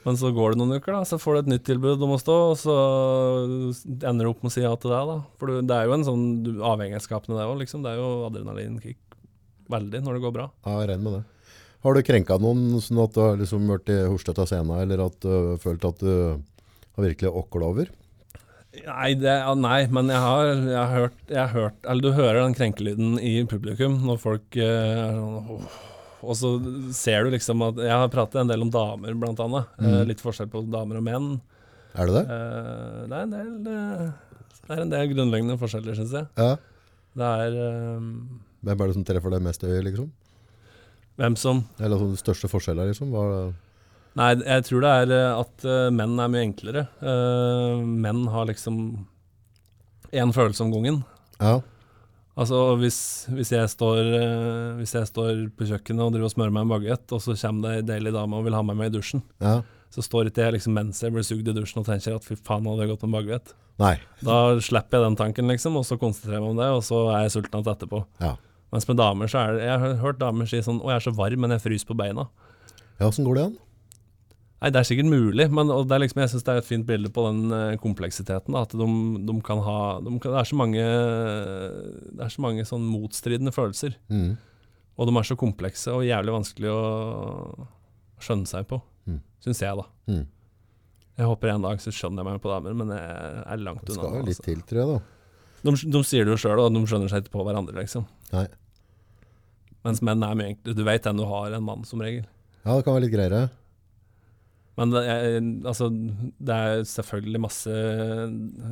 Men så går det noen uker, da, så får du et nytt tilbud om å stå, og så ender du opp med å si ja til det. da. For det er jo en sånn avhengighetsskapende, det òg. Liksom. Det er jo adrenalinkick veldig når det går bra. Ja, jeg regner med det. Har du krenka noen sånn at du har liksom vært i Horstedt av scenen, eller at du har følt at du har virkelig okla over? Nei, det, ja, nei men jeg har, jeg, har hørt, jeg har hørt Eller du hører den krenkelyden i publikum når folk eh, er sånn oh. Og så ser du liksom at Jeg har pratet en del om damer, blant annet. Eh, Mhm. litt forskjell på damer og menn. Er det det? Eh, det, er en del, eh, det er en del grunnleggende forskjeller, syns jeg. Ja. Det er eh, Hvem er det som treffer deg mest i øyet, liksom? hvem som Eller altså, de største forskjeller, liksom? Hva, Nei, jeg tror det er eh, at eh, menn er mye enklere. Eh, menn har liksom én følelse om gangen. ja, Altså hvis, hvis, jeg står, hvis jeg står på kjøkkenet og driver og smører meg en baguett, og så kommer det ei deilig dame og vil ha meg med i dusjen, ja. så står ikke jeg liksom mens jeg blir sugd i dusjen og tenker at fy faen, hadde jeg gått med baguett. Nei. Da slipper jeg den tanken, liksom, og så konsentrerer jeg meg om det, og så er jeg sulten igjen etterpå. Ja. Mens med damer så er det Jeg har hørt damer si sånn Å, jeg er så varm, men jeg fryser på beina. Ja, åssen går det an? Nei, det er sikkert mulig, men er liksom, jeg syns det er et fint bilde på den eh, kompleksiteten. Da, at de, de kan ha de kan, Det er så mange er så mange sånn motstridende følelser. Mm. Og de er så komplekse og jævlig vanskelig å skjønne seg på, Mm. syns jeg, da. Mm. Jeg håper en dag så skjønner jeg meg på damer, men jeg er langt unna. Det unna. skal jo litt Altså. til, tror jeg, da. De, de sier det jo sjøl, og de skjønner seg ikke på hverandre, liksom. Nei. Mens menn er mye enklere. Du vet den du har, en mann, som regel. Ja, det kan være litt greiere. Men det er, altså, det er selvfølgelig masse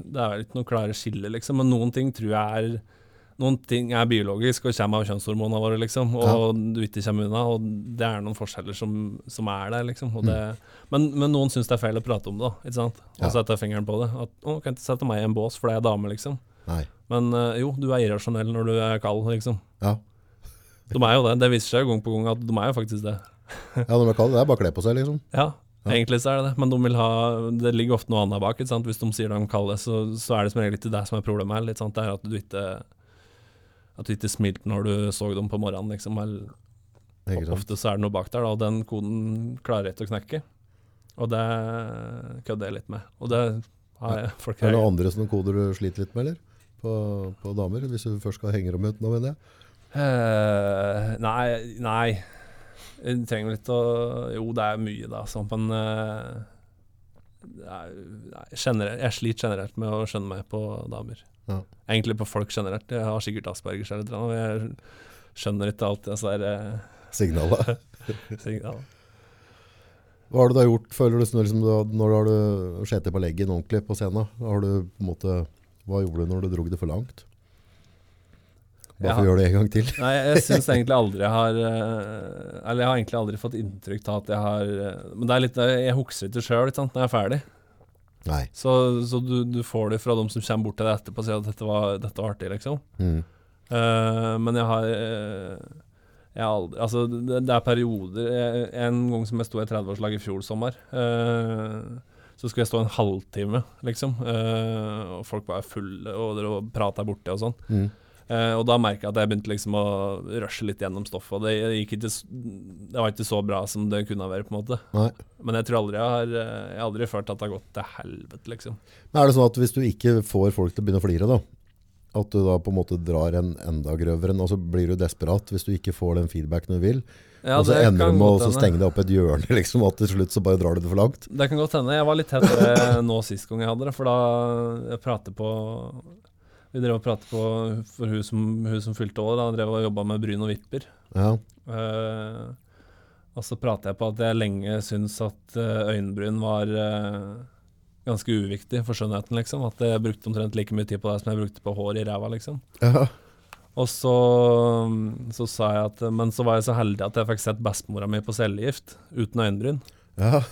Det er ikke noe klare skiller, liksom. Men noen ting tror jeg er noen ting er biologisk og kommer av kjønnshormonene våre, liksom, og du ikke kommer unna. Og det er noen forskjeller som, som er der, liksom. Og det, men, men noen syns det er feil å prate om det, da, ikke sant? Og Ja. sette fingeren på det. At 'Å, kan ikke sette meg i en bås, for det er dame', liksom. Nei. Men eh, jo, du er irrasjonell når du er kald, liksom. Ja. De er jo det. Det viser seg gang på gang at de er jo faktisk det. ja, når de er kalde, det er bare å kle på seg, liksom. Ja, Ja. Egentlig så er det det. Men de vil ha Det ligger ofte noe annet bak. Hvis de sier de kaller det, så, så er det som regel ikke det som er problemet. her? Det er at du ikke At du ikke smilte når du så dem på morgenen, liksom. Eller, ofte så er det noe bak der, da, og den koden klarer jeg ikke å knekke. Og det kødder jeg litt med. Og det har jeg folk Er det noen andre sånne koder du sliter litt med, eller? På, på damer, hvis du først skal henge dem ut nå, mener jeg. Uh, nei, nei. Jeg trenger litt å Jo, det er mye, da, sånn, men uh, er, generelt, Jeg sliter generelt med å skjønne meg på damer. Ja. Egentlig på folk generelt. Jeg har sikkert Aspergers eller noe. Jeg skjønner ikke alltid disse der, eh, Signalet. signalene. Hva har du da gjort, føler du, når, liksom, når du har sett det på leggen ordentlig på scenen? Har du på måte, hva gjorde du når du dro det for langt? Bare for å gjøre det en gang til. Nei, jeg syns egentlig aldri jeg har eh, Eller jeg har egentlig aldri fått inntrykk av at jeg har eh, Men det er litt Jeg husker ikke sjøl når jeg er ferdig. Nei. Så, så du, du får det fra dem som kommer bort til deg etterpå og sier at dette var, dette var artig, liksom. Mm. Uh, men jeg har eh, jeg aldri, altså det, det er perioder jeg, En gang som jeg sto i 30-årslag i fjor sommer, uh, så skulle jeg stå en halvtime, liksom. Og folk var fulle og, dere prata borti og sånn. Mm. Eh, og da merka jeg at jeg begynte liksom å rushe litt gjennom stoffet. Og det, ikke, det var ikke så bra som det kunne være, på en måte. Nei. Men jeg tror aldri jeg har eh, Jeg har aldri følt at det har gått til helvete, liksom. Men er det sånn at hvis du ikke får folk til å begynne å flire da, at du da på en måte drar en enda grøvere, og så blir du desperat hvis du ikke får den feedbacken du vil, Ja, og så ender du med å stenge deg opp et hjørne, liksom, og til slutt så bare drar du det for langt. Det kan godt hende. Jeg var litt tettere nå sist gang jeg hadde det, for da jeg prater på Vi drev og pratet på for hun som, hun som fylte år, da drev og jobba med bryn og vipper. Ja, Uh, og så prater jeg på at jeg lenge syns at eh, øyenbryn var uh, ganske uviktig for skjønnheten, liksom. At jeg brukte omtrent like mye tid på det som jeg brukte på hår i ræva, liksom. ja. Og så, så sa jeg at Men så var jeg så heldig at jeg fikk sett bestemora mi på cellegift uten øyenbryn. ja.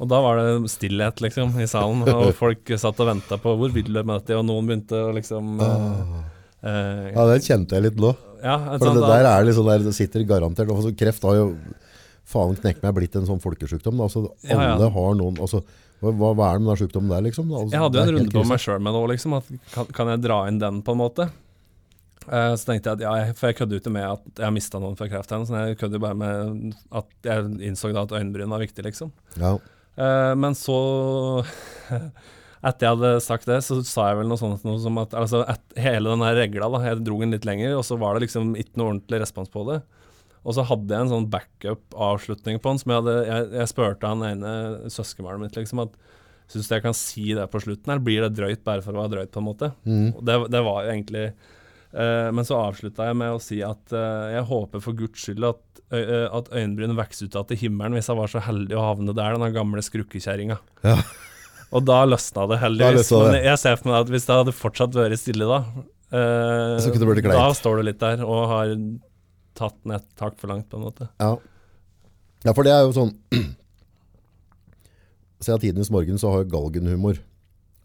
Og da var det stillhet, liksom, i salen. Og folk satt og venta på 'hvor vil du med dette?' Og noen begynte å liksom Ah. eh, Ja, den kjente jeg litt nå. ja, For sånn, det der er sånn der, det sitter garantert. Altså, kreft har jo faen knekke meg blitt en sånn folkesjukdom. Altså, Ja, ja. alle har noen altså, hva, hva er det med den sykdommen der, liksom? Altså, Jeg hadde jo en runde på meg sjøl med det òg, liksom. At kan, kan jeg dra inn den, på en måte? Eh, så tenkte jeg at ja, jeg, for jeg kødder jo ikke med at jeg har mista noen for kreft. Så jeg kødder bare med at jeg innså da at øyenbryn var viktig, liksom. Ja. Eh, men så Etter jeg hadde sagt det, så sa jeg vel noe sånt noe som at altså, et, hele den regla, da, jeg dro den litt lenger, og så var det liksom ikke noe ordentlig respons på det. Og så hadde jeg en sånn backup-avslutning på den, som jeg hadde Jeg, jeg spurte han ene søskenbarnet mitt liksom at Syns du jeg kan si det på slutten, eller blir det drøyt bare for å være drøyt, på en måte? Mm. Og det, det var jo egentlig Men så avslutta jeg med å si at eh, jeg håper for guds skyld at, at øyenbryn vokser ut igjen til himmelen hvis jeg var så heldig å havne der, den gamle skrukkekjerringa. Ja. Og da løsna det heldigvis. løsna det. Men jeg ser for meg at hvis det hadde fortsatt vært stille da, eh, Så kunne det da står du litt der og har tatt den et tak for langt, på en måte. Ja. ja, for det er jo sånn Siden tidenes morgen så har jo galgenhumor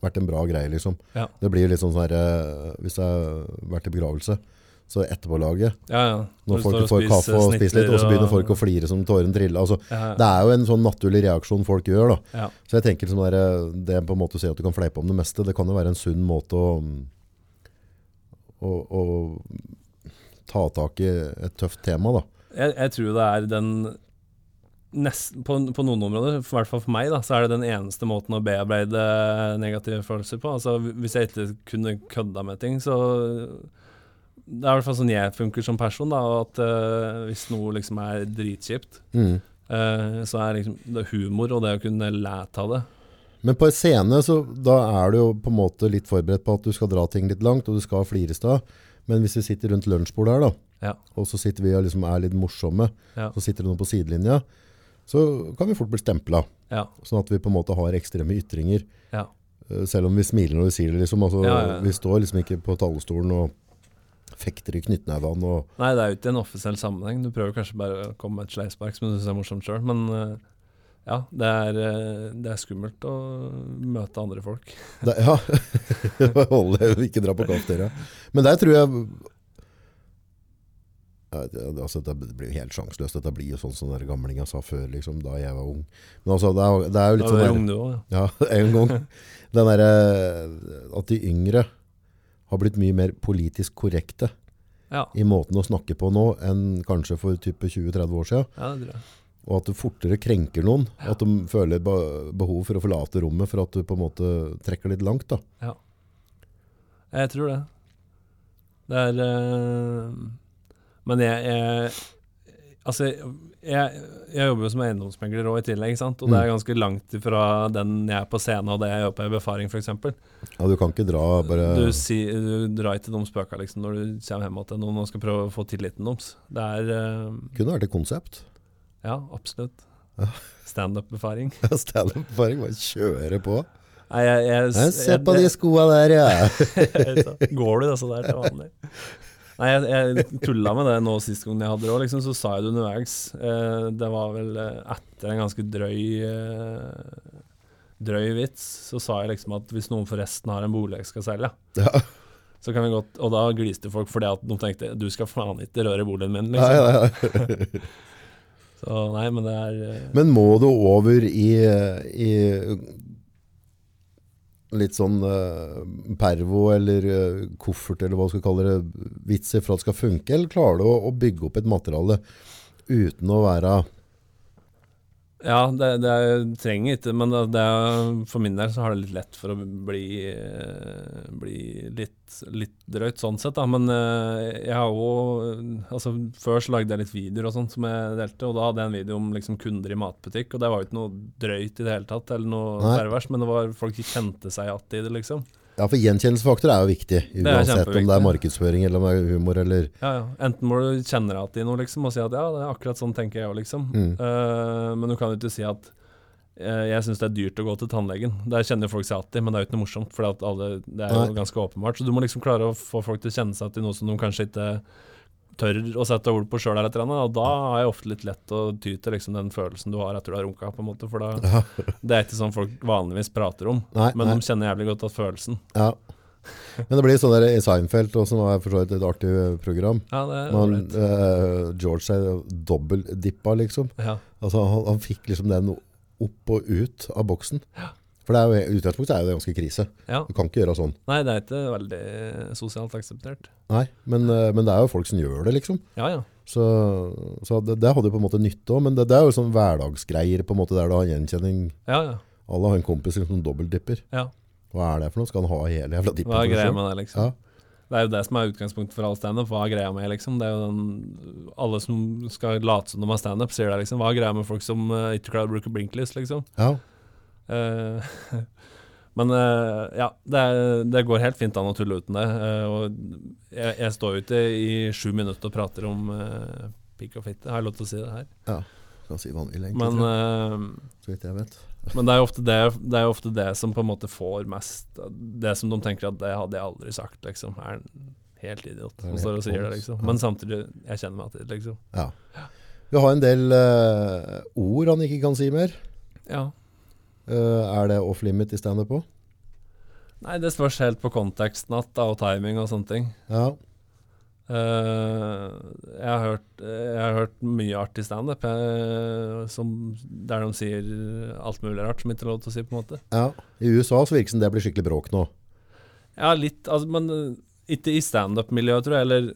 vært en bra greie, liksom. Ja. Det blir litt sånn sånn her eh, Hvis det har vært i begravelse, så etterpålaget Ja, ja. Når når folk får kaffe og spiser litt, og så begynner folk å flire som tåren triller. Altså, det er jo en sånn naturlig reaksjon folk gjør. da. ja. Så jeg tenker liksom der, det på en måte å si at du kan fleipe om det meste, det kan jo være en sunn måte å, å, å ta tak i et tøft tema. da. Jeg, jeg tror det er den nest, på, på noen områder, i hvert fall for meg, da, så er det den eneste måten å bearbeide negative følelser på. Altså, hvis jeg ikke kunne kødda med ting, så Det er i hvert fall sånn jeg funker som person. da, at uh, Hvis noe liksom er dritkjipt, Mm. uh, så er liksom det er humor og det å kunne lære av det. Men på en scene så da er du jo på en måte litt forberedt på at du skal dra ting litt langt, og du skal flires da. Men hvis vi sitter rundt lunsjbordet her, da, Ja. og så sitter vi og liksom er litt morsomme, Ja. så sitter det noen på sidelinja, så kan vi fort bli stempla. Ja. Sånn at vi på en måte har ekstreme ytringer. Ja. Eh, Selv om vi smiler når vi sier det. liksom. Altså, Ja. Vi står liksom ikke på talerstolen og fekter i knyttnevene og Nei, det er jo ikke en offisiell sammenheng. Du prøver kanskje bare å komme med et sleivspark som du syns er morsomt sjøl, men eh, ja, det er, eh, det er skummelt å møte andre folk. det, Ja. Holde, ikke dra på kafeteria. Men der tror jeg altså, Det blir jo helt sjanseløst. Dette blir jo sånn som den gamlinga sa før, liksom, da jeg var ung. Men altså, det er, det er jo Da litt sånn var der- du ung, du òg, ja. Ja, en gang. Den derre At de yngre har blitt mye mer politisk korrekte Ja, i måten å snakke på nå enn kanskje for type 20-30 år siden. ja det tror jeg. Og at du fortere krenker noen. At de føler behov for å forlate rommet for at du på en måte trekker litt langt. da. Ja, Jeg tror det. Det er eh, Men jeg, jeg Altså, jeg, jeg jobber jo som eiendomsmegler òg i tillegg, sant? og det er ganske langt ifra den jeg er på scenen og det jeg gjør på befaring, f.eks. Ja, du kan ikke dra bare Du, si, du drar ikke de spøka liksom, når du kommer hjem til noen og skal prøve å få tilliten deres. Det er uh, Kunne vært et konsept. Ja, absolutt. Standup-befaring. Standup-befaring, Bare kjøre på. Nei, jeg, jeg, Se på de skoa der, ja. Går du disse der til vanlig? Nei, jeg, jeg tulla med det nå sist gang jeg hadde det òg, liksom, så sa jeg det underveis. Eh, det var vel eh, etter en ganske drøy eh, drøy vits, så sa jeg liksom at hvis noen forresten har en bolig jeg skal selge, ja. så kan vi godt Og da gliste folk fordi at de tenkte du skal faen ikke røre boligen min, Nei, liksom. nei, nei. Så nei, men det er eh, Men må du over i, i litt sånn uh, pervo eller uh, koffert eller hva du skal kalle det, vitser for at det skal funke, eller klarer du å, å bygge opp et materiale uten å være Ja, det, det er, trenger ikke, men det, er, for min del så har det litt lett for å bli, eh, bli litt, litt drøyt sånn sett, da. Men eh, jeg har òg Altså, før så lagde jeg litt videoer og sånt som jeg delte, og da hadde jeg en video om liksom kunder i matbutikk, og det var jo ikke noe drøyt i det hele tatt, eller noe Nei. pervers, men det var folk som kjente seg igjen i det, liksom. Ja, for gjenkjennelsesfaktor er jo viktig, uansett om det er markedsføring eller om det er humor eller Ja, ja. Enten må du kjenne deg igjen i noe, liksom, og si at ja, det er akkurat sånn tenker jeg òg, liksom. Mm. Uh, men du kan jo ikke si at uh, jeg syns det er dyrt å gå til tannlegen. Der kjenner folk seg igjen men det er jo ikke noe morsomt, for det er jo ganske åpenbart. Så du må liksom klare å få folk til å kjenne seg igjen i noe som de kanskje ikke tør å sette ord på sjøl, og da har jeg ofte litt lett å ty til liksom den følelsen du har etter du har runka, på en måte, for da Ja, Det er ikke sånn folk vanligvis prater om, nei, men nei. de kjenner jævlig godt at følelsen Ja. Men det blir sånn der i Seinfeld, som er for så vidt et artig program. Ja, Man, eh, George er dobbeldippa, liksom. Ja. Altså, han, han fikk liksom den opp og ut av boksen. For er i utgangspunktet er jo det ganske krise. ja. Du kan ikke gjøre sånn. Nei, det er ikke veldig sosialt akseptert. Nei, men, eh, men det er jo folk som gjør det, liksom. Ja, ja. Så, så det, det hadde jo på en måte nytte òg. Men det, det er jo sånn hverdagsgreier på en måte der du har gjenkjenning. Ja, ja. Alle har en kompis som dobbeltdipper. ja. Hva er det for noe? Skal han ha hele jævla dippen Hva er greia med det, liksom? Ja. Det er jo det som er utgangspunktet for all standup. Hva er greia med, liksom? Det er jo den Alle som skal late som de har standup, sier det, liksom. Hva er greia med folk som uh, ikke klarer å bruke blinklys, liksom? Ja. Eh, men eh, ja, det, det går helt fint an å tulle uten det. eh, og jeg, jeg står ute i sju minutter og prater om uh, pikk og fitte. Har jeg lov til å si det her? Skal si hva han vil, egentlig. Men, så vidt jeg vet. men det er ofte det, det er ofte det som på en måte får mest Det som de tenker at det hadde jeg aldri sagt, liksom. Er helt idiot som står og sier det, liksom. Men samtidig, jeg kjenner meg til liksom. Ja. Vi har en del uh, ord han ikke kan si mer. Ja. Eh, er det off limit i standup òg? Nei, det spørs helt på konteksten at, da, og timing og sånne ting. Ja. Uh, jeg, har hørt, jeg har hørt mye artig standup eh, som- der de sier alt mulig rart som ikke er lov til å si, på en måte. ja. I USA så virker det som det blir skikkelig bråk nå. Ja, litt, altså, men ikke i standup-miljøet, tror jeg. Eller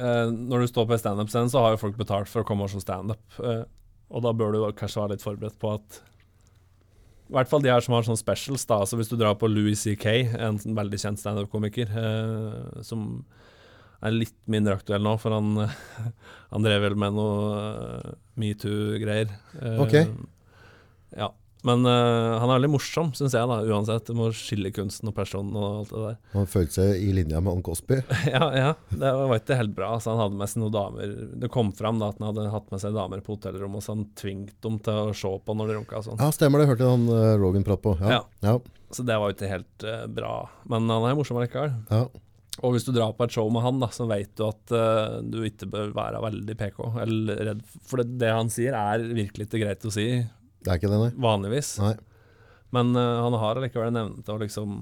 uh, når du står på en standup-scene, så har jo folk betalt for å komme og se standup. Uh, og da bør du kanskje være litt forberedt på at I hvert fall de her som har sånne specials. da, altså Hvis du drar på Louis C.K., en sånn veldig kjent standup-komiker, eh, som er litt mindre aktuell nå, for han, han drev vel med noe eh, metoo-greier. Eh, Ok. Ja. Men uh, han er veldig morsom, syns jeg, da, uansett. Du må skille kunsten og personen og alt det der. Han følte seg i linja med han Cosby. ja, ja, det var ikke helt bra. Altså, han hadde med seg noen damer Det kom fram da at han hadde hatt med seg damer på hotellrommet, så han tvingte dem til å se på når de runka sånn. Ja, stemmer det. Hørte han uh, Rogan prate på. Ja. Ja. Ja. Så det var jo ikke helt uh, bra. Men han er morsom likevel. ja. Og hvis du drar på et show med han, da, så vet du at uh, du ikke bør være veldig PK. Eller redd. For det, det han sier, er virkelig ikke greit å si Det er ikke det, nei. vanligvis. nei. Men uh, han har allikevel en evne til å liksom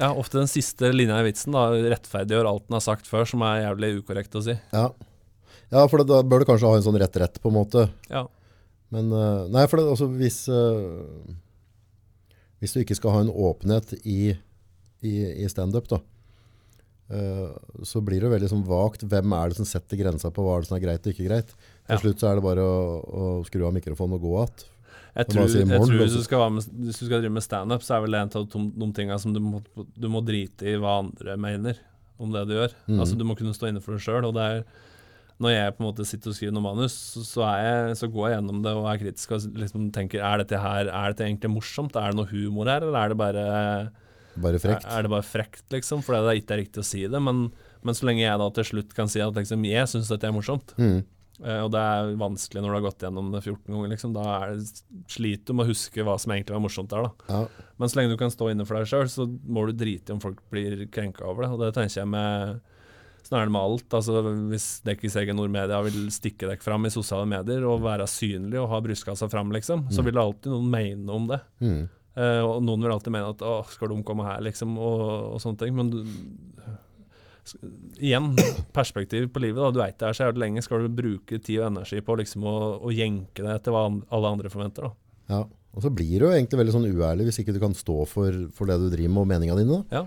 Ja, ofte den siste linja i vitsen da rettferdiggjør alt han har sagt før, som er jævlig ukorrekt å si. Ja, ja for det, da bør du kanskje ha en sånn rett-rett, på en måte. Ja. Men uh, Nei, for det, altså, hvis uh, Hvis du ikke skal ha en åpenhet i, i, i standup, da, så blir det veldig sånn vagt. Hvem er det som setter grensa på hva er det som er greit og ikke greit? Til Ja. slutt så er det bare å, å skru av mikrofonen og gå igjen. Jeg tror, si morgen, jeg tror hvis, du skal være med, hvis du skal drive med standup, så er vel det en av de, de tinga som du må, du må drite i hva andre mener om det du gjør. Mm. Altså Du må kunne stå inne for deg sjøl. Når jeg på en måte sitter og skriver noe manus, så, så, jeg, så går jeg gjennom det og er kritisk og liksom tenker er dette her Er dette egentlig morsomt? Er det noe humor her, eller er det bare Bare frekt. Er, er det bare frekt, liksom? Fordi det ikke er riktig å si det. Men, men så lenge jeg da til slutt kan si at liksom, jeg syns dette er morsomt, Mm. Eh, og det er vanskelig når du har gått gjennom det 14 ganger, liksom. Da er det, sliter du med å huske hva som egentlig var morsomt der, da. Ja. Men så lenge du kan stå inne for deg sjøl, så må du drite i om folk blir krenka over det. Og det tenker jeg med Sånn er det med alt. Altså, hvis Dekkis egen Nordmedia vil stikke dere fram i sosiale medier og være synlig og ha brystkassa fram, liksom, så Mm. vil det alltid noen mene om det. Mm. Uh, og noen vil alltid mene at 'å, skal de komme her', liksom, og, og sånne ting. Men du, igjen, perspektiv på livet. da Du veit det er så jævlig lenge. Skal du bruke tid og energi på liksom å, å jenke deg etter hva alle andre forventer? da ja. Og så blir du jo egentlig veldig sånn uærlig hvis ikke du kan stå for, for det du driver med og meninga dine. da.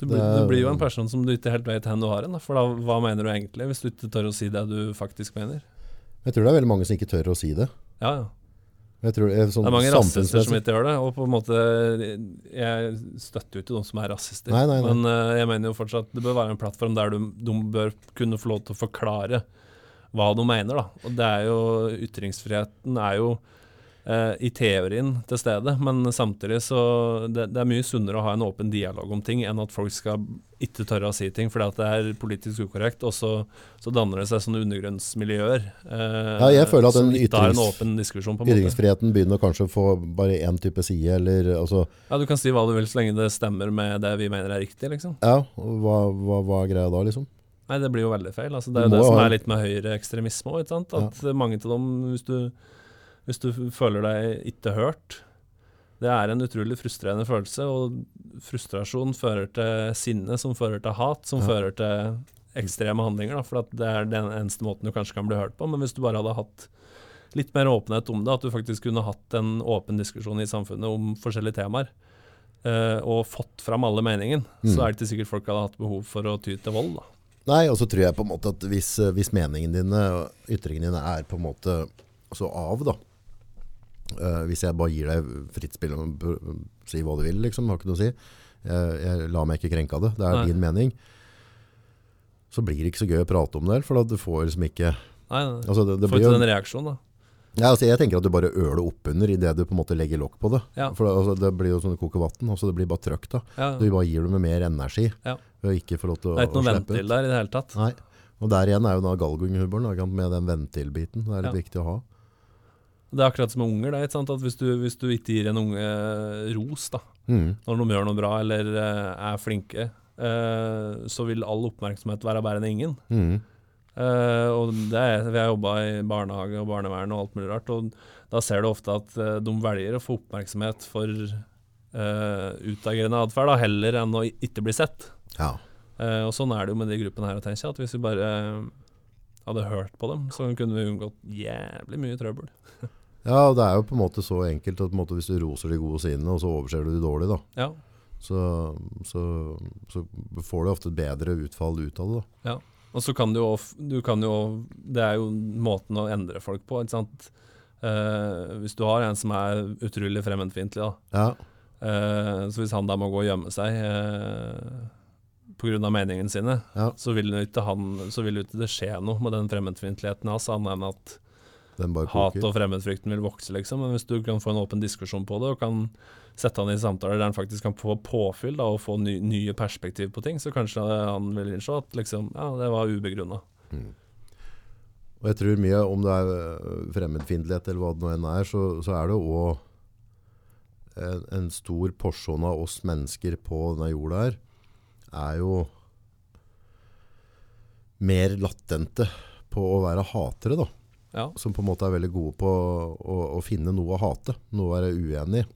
Du, blir- du blir jo en person som du ikke helt vet hvor du har en. For da, hva mener du egentlig, hvis du ikke tør å si det du faktisk mener? Jeg tror det er veldig mange som ikke tør å si det. Ja, ja. Jeg tror det er, sånn Det er mange rasister som ikke gjør det. Og på en måte Jeg støtter jo ikke de som er rasister. Nei, nei, nei. Men uh, jeg mener jo fortsatt det bør være en plattform der du, de bør kunne få lov til å forklare hva de mener. da Og det er jo Ytringsfriheten er jo eh, i teorien til stede, men samtidig så det, det er mye sunnere å ha en åpen dialog om ting enn at folk skal ikke tørre å si ting fordi at det er politisk ukorrekt, og så, så danner det seg sånne undergrunnsmiljøer eh, Ja, jeg føler at den ytrings- Ytringsfriheten begynner kanskje å få bare én type side, eller altså Ja, Du kan si hva du vil så lenge det stemmer med det vi mener er riktig, liksom. Ja, hva, hva, hva er greia da, liksom? Nei, det blir jo veldig feil. Altså, det er jo det som er litt med høyreekstremisme òg. At mange av dem, hvis du, hvis du føler deg ikke hørt Det er en utrolig frustrerende følelse, og frustrasjon fører til sinne, som fører til hat, som Ja. fører til ekstreme handlinger. Da, for at det er den eneste måten du kanskje kan bli hørt på. Men hvis du bare hadde hatt litt mer åpenhet om det, at du faktisk kunne hatt en åpen diskusjon i samfunnet om forskjellige temaer, eh, og fått fram alle meningen, Mm. så er det ikke sikkert folk hadde hatt behov for å ty til vold. da. Nei, og så tror jeg på en måte at hvis, eh, hvis meningen dine og ytringene dine er på en måte så av, da. Eh, hvis jeg bare gir deg fritt spill og si hva du vil, liksom, har ikke noe å si. Jeg, jeg lar meg ikke krenke av det. Det er Nei. din mening. Så blir det ikke så gøy å prate om det, for da du får liksom ikke Nei, nei. altså det, det Får blir ikke den reaksjonen, da. ja, altså Jeg tenker at du bare øler oppunder idet du på en måte legger lokk på det. Ja. For det, altså, det blir jo sånn koke vann. Altså, det blir bare trøkk da. Ja. Du bare gir dem med mer energi. Ja. Å ikke få lov til å, Det er ikke noe ventil der i det hele tatt. Nei. Og der igjen er jo da sant, med den ventilbiten. Det er litt viktig å ha. Det er akkurat som med unger. Det, ikke sant? At hvis du, hvis du ikke gir en unge eh, ros da, Mm. når de gjør noe bra eller eh, er flinke, eh, så vil all oppmerksomhet være bedre enn ingen. Mm. Eh, og det er, Vi har jobba i barnehage og barnevern og alt mulig rart, og da ser du ofte at eh, de velger å få oppmerksomhet for uh, utagerende atferd, heller enn å ikke bli sett. Ja. Eh, og sånn er det jo med de gruppene her. Tenker, At Hvis vi bare eh, hadde hørt på dem, så kunne vi unngått jævlig mye trøbbel. ja, og det er jo på en måte så enkelt at på en måte hvis du roser de gode sidene, og så overser du de dårlige, da, Ja, så, så, så får du ofte et bedre utfall ut av det. da. Og så kan du jo Du kan jo Det er jo måten å endre folk på, ikke sant. Uh, hvis du har en som er utrolig fremmedfiendtlig, da. Ja. Uh, så hvis han da må gå og gjemme seg uh, pga. meningene sine, Ja. så vil ikke han Så vil ikke det skje noe med den fremmedfiendtligheten hans, annet enn at hat og fremmedfrykten vil vokse, liksom. Men hvis du kan få en åpen diskusjon på det, og kan sette han i samtaler der han faktisk kan få påfyll da, og få ny, nye perspektiv på ting, så kanskje han vil innse at liksom, ja, det var ubegrunna. Mm. Og jeg tror mye, om det er øh, fremmedfiendtlighet eller hva det nå enn er, så, så er det òg en, en stor porsjon av oss mennesker på denne jorda her, er jo mer latente på å være hatere, da. Ja. Som på en måte er veldig gode på å, å finne noe å hate, noe å være uenig i.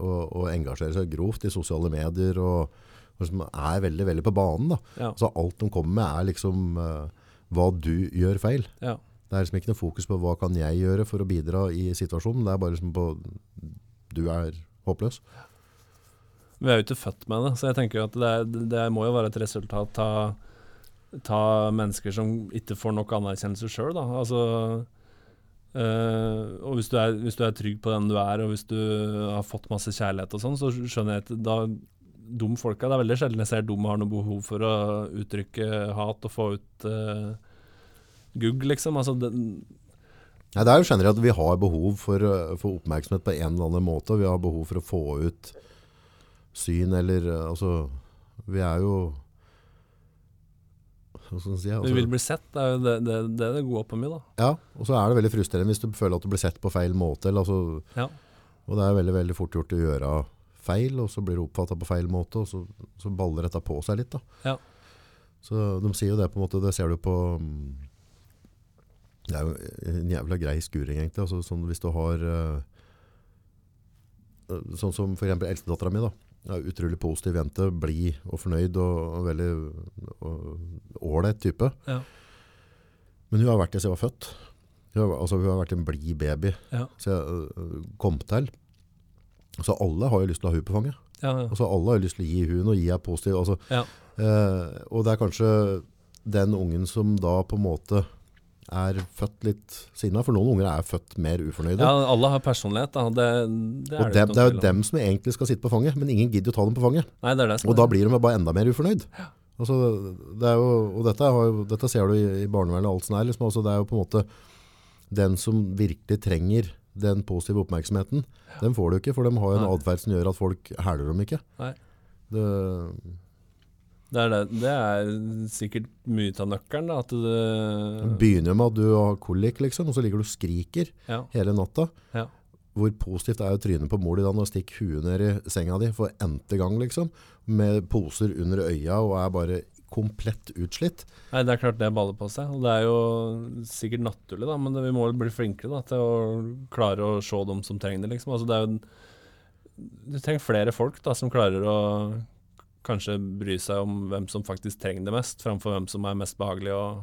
Og, og engasjere seg grovt i sosiale medier, og, og som er veldig, veldig på banen. da. Ja. Så alt de kommer med er liksom uh, hva du gjør feil. ja. Det er liksom ikke noe fokus på hva kan jeg gjøre for å bidra i situasjonen. Det er bare liksom på du er håpløs. Vi er jo ikke født med det, så jeg tenker jo at det, er, det må jo være et resultat av ta mennesker som ikke får nok anerkjennelse sjøl, da. Altså øh, Og hvis du, er, hvis du er trygg på den du er, og hvis du har fått masse kjærlighet og sånn, så skjønner jeg at da de folka Det er veldig sjelden jeg ser de har noe behov for å uttrykke hat og få ut øh, gugg, liksom. Altså det, Nei, det er jo generelt at vi har behov for, eh, for oppmerksomhet på en eller annen måte. Vi har behov for å få ut syn eller Altså, vi er jo si? vi Altså, vil bli sett, det er jo det det, det, det gode oppe med da. ja, og så er det veldig frustrerende hvis du føler at du blir sett på feil måte. Eller, altså, Ja. Og det er veldig veldig fort gjort å gjøre feil, og så blir du oppfatta på feil måte, og så, så baller dette på seg litt. da. Ja. Så de sier jo det på en måte, det ser du på mm, Det er jo en jævla grei skuring, egentlig. Altså, sånn, hvis du har eh, Sånn som for eksempel eldstedattera mi. da. Er utrolig positiv jente, blid og fornøyd og, og veldig ålreit type. Ja. Men hun har vært det siden jeg var født. Hun har, altså, hun har vært en blid baby Ja. Så jeg øh, kom til. Så alle har jo lyst til å ha hun på fanget. Ja, ja. Altså alle har jo lyst til å gi hun og gi henne positiv. Altså, Ja. eh, og det er kanskje den ungen som da på en måte er født litt sinna, for noen unger er født mer ufornøyde. ja, alle har personlighet, da. Det, det er og det det er jo dem som egentlig skal sitte på fanget, men ingen gidder å ta dem på fanget. Nei, det er det som Og da blir de bare enda mer ufornøyd. Altså, det jo, og dette, har jo, dette ser du i, i barnevernet og alt sånt her. Liksom. Altså, det er jo på en måte den som virkelig trenger den positive oppmerksomheten, den får du ikke, for de har jo en atferd som gjør at folk hæler dem ikke. Nei. Det, Det er, det. det er sikkert mye av nøkkelen, da. At det begynner med at du har kolikk, liksom, og så ligger du og skriker Ja. hele natta. Ja. Hvor positivt er jo trynet på mor di da når du stikker huet ned i senga di for n-te gang, liksom, med poser under øya og er bare komplett utslitt. Nei, det er klart det baller på seg. Og det er jo sikkert naturlig, da, men det, vi må bli flinkere da, til å klare å se dem som trenger det, liksom. Altså, det er jo Du trenger flere folk da, som klarer å kanskje bry seg om hvem som faktisk trenger det mest, framfor hvem som er mest behagelig. Og,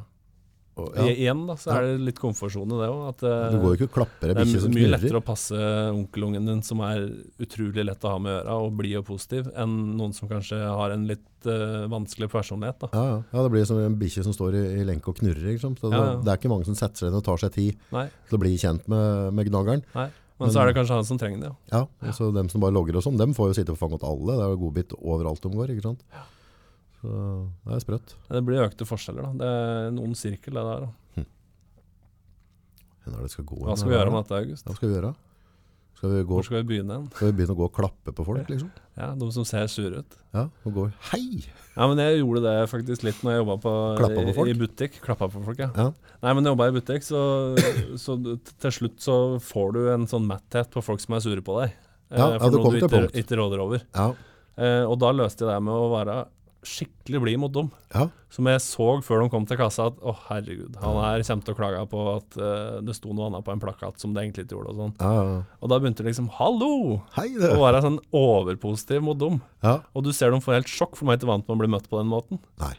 Og, ja, igjen da, så er det litt komfortsone, det òg. Eh, du går jo ikke og klapper ei det bikkje er mye knurrer. lettere å passe onkelungen din, som er utrolig lett å ha med å gjøre, og blid og positiv, enn noen som kanskje har en litt uh, vanskelig personlighet. Ja, ja. ja, det blir som en bikkje som står i, i lenke og knurrer. Det, det er ikke mange som setter seg ned og tar seg tid Nei, til å bli kjent med, med gnageren. nei. Men, så er det kanskje han som trenger det. Ja. Ja, og så dem som bare logger og sånn, dem får jo sitte på fanget alle. Det er jo godbit overalt de går, ikke sant? Så det er sprøtt. Det blir økte forskjeller, da. Det er en ond sirkel, det der. Er gå? Hva skal vi gjøre med dette, August? Hva skal vi gjøre? Skal vi, gå, Hvor skal vi begynne skal vi begynne å gå og klappe på folk, liksom? Ja, De som ser sure ut. Ja, og går Hei! Ja, men jeg gjorde det faktisk litt når jeg jobba på, på i butikk. Klappa på folk, ja. Ja. Nei, men jeg jobba i butikk, så, så til slutt så får du en sånn matthet på folk som er sure på deg. eh, Ja, ja, for det noe du ikke, ikke råder over. Ja. Eh, og da løste jeg det med å være skikkelig blid mot dem. ja. Som jeg så før de kom til kassa at å herregud, han her kommer til å klage på at uh, det sto noe annet på en plakat som det egentlig ikke gjorde. Og sånn. ja, ja. Og da begynte det liksom hallo! Hei, det! Å være sånn overpositiv mot dem. Ja. Og du ser dem får helt sjokk, for de er ikke vant med å bli møtt på den måten. Nei.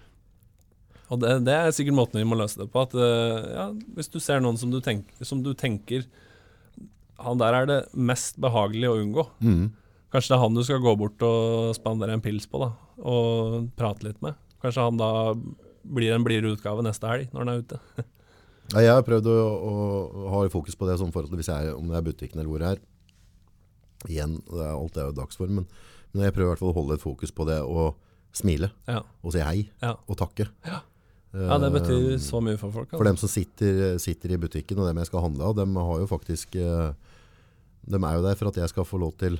Og det, det er sikkert måten vi må løse det på. At uh, ja, Hvis du ser noen som du, tenk, som du tenker Han der er det mest behagelig å unngå. Mm. Kanskje det er han du skal gå bort og spandere en pils på da, og prate litt med. Kanskje han da blir en blidere utgave neste helg, når han er ute. Ja, jeg har prøvd å, å ha fokus på det sånn forhold til hvis jeg om det er butikken eller hvor det er. Igjen, det er, alt er jo dagsform, men, men jeg prøver i hvert fall å holde et fokus på det og smile Ja, og si hei ja. og takke. ja det betyr Eh, så mye for folk. For Altså. dem som sitter, sitter i butikken og dem jeg skal handle av, dem har jo faktisk eh, De er jo der for at jeg skal få lov til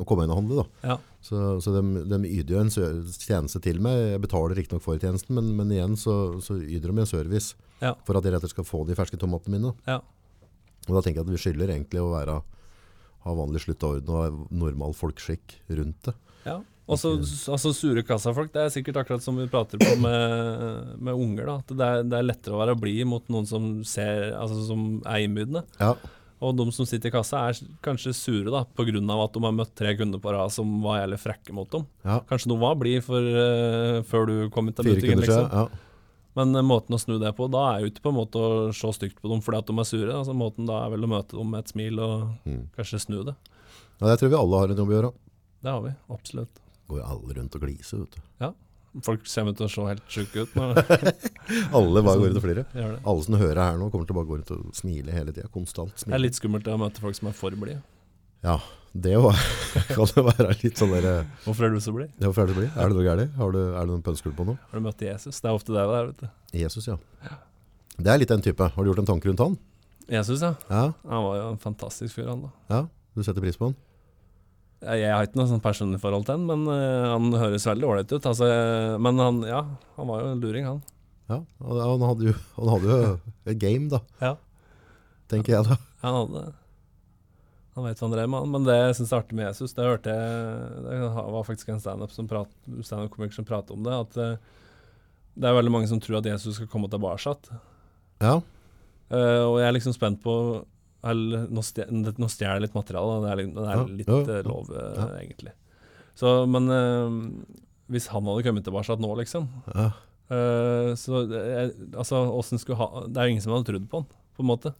å komme inn og handle. da. Ja, Så, så de, de yter jo en tjeneste til meg. Jeg betaler riktignok for tjenesten, men, men igjen så, så yter de en service ja, for at jeg rett og slett skal få de ferske tomatene mine. ja. Og da tenker jeg at vi skylder egentlig å være, ha vanlig slutt av orden og normal folkskikk rundt det. ja. Og så altså, sure kassafolk, det er sikkert akkurat som vi prater på med, med unger. da, det er, det er lettere å være blid mot noen som ser, altså som er innbydende. Ja, Og de som sitter i kassa, er kanskje sure da, pga. at de har møtt tre kunder på rad som var jævlig frekke mot dem. ja. Kanskje de var blide uh, før du kom ut av butikken. liksom. Ja. Men uh, måten å snu det på, da er jo ikke på en måte å se stygt på dem fordi at de er sure. altså Måten da er vel å møte dem med et smil og Mm. kanskje snu det. ja, jeg tror vi alle har en jobb å gjøre. Det har vi, absolutt. Går jo alle rundt og gliser, vet du. Folk kommer til å se helt sjuke ut Alle bare går ut og flirer. det. Alle som hører her nå, kommer til å bare gå ut og smile hele tida. Konstant Det smile. er litt skummelt å møte folk som er for blide. Ja, det jo kan jo være litt sånn der eh, Hvorfor er du så blid? Ja, hvorfor ferdig å bli. Er det noe galt? Har er det noen pønsker på noe? Har du møtt Jesus? Det er ofte det det er, vet du. Jesus, ja. Det er litt den type. Har du gjort en tanke rundt han? Jesus, ja. Ja, Han var jo en fantastisk fyr, han da. ja. Du setter pris på han? Jeg, har ikke noe sånn personlig forhold til han, men uh, han høres veldig ålreit ut. Altså, men han, ja, han var jo en luring, han. Ja, Han hadde jo, han hadde jo et game, da. Ja. Tenker jeg da. Han hadde Han vet hva han drev med, han. Men det jeg syns er artig med Jesus, det hørte jeg Det var faktisk en standup som stand-up-komiker som pratet om det. At eh, det er veldig mange som tror at Jesus skal komme tilbake. Ja, Uh, og jeg er liksom spent på Nå stje- nå stjeler jeg litt materiale, det er, litt- det er litt ja, eh, ja. lov, eh, egentlig. Så, men eh, hvis han hadde kommet tilbake nå, liksom ja. Så altså, åssen skulle ha Det er jo ingen som hadde trodd på han, på en måte.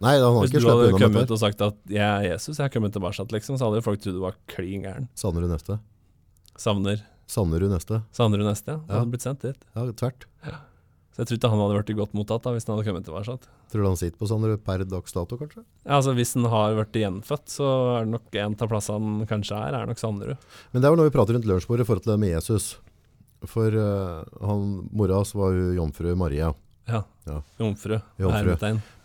Nei, han hadde Hvis du hadde kommet ut og sagt at 'jeg er Jesus, jeg har kommet tilbake', liksom, så hadde jo folk trodd du var klin gæren. Savner du neste? Savner Savner du neste? Savner du neste? Ja. Ja. hadde blitt sendt dit. Ja, tvert. Så jeg tror ikke han hadde blitt godt mottatt da, hvis han hadde kommet tilbake. Tror du han sitter på Savner per dags dato, kanskje? Ja, altså Hvis han har blitt gjenfødt, så er det nok en av plassene han kanskje er, er nok Sanderud. Men det er vel når vi prater rundt lunsjbordet i forhold til det med Jesus. For uh, han, mora hans var jo jomfru Maria. Ja. Ja. Jomfru. Jomfru.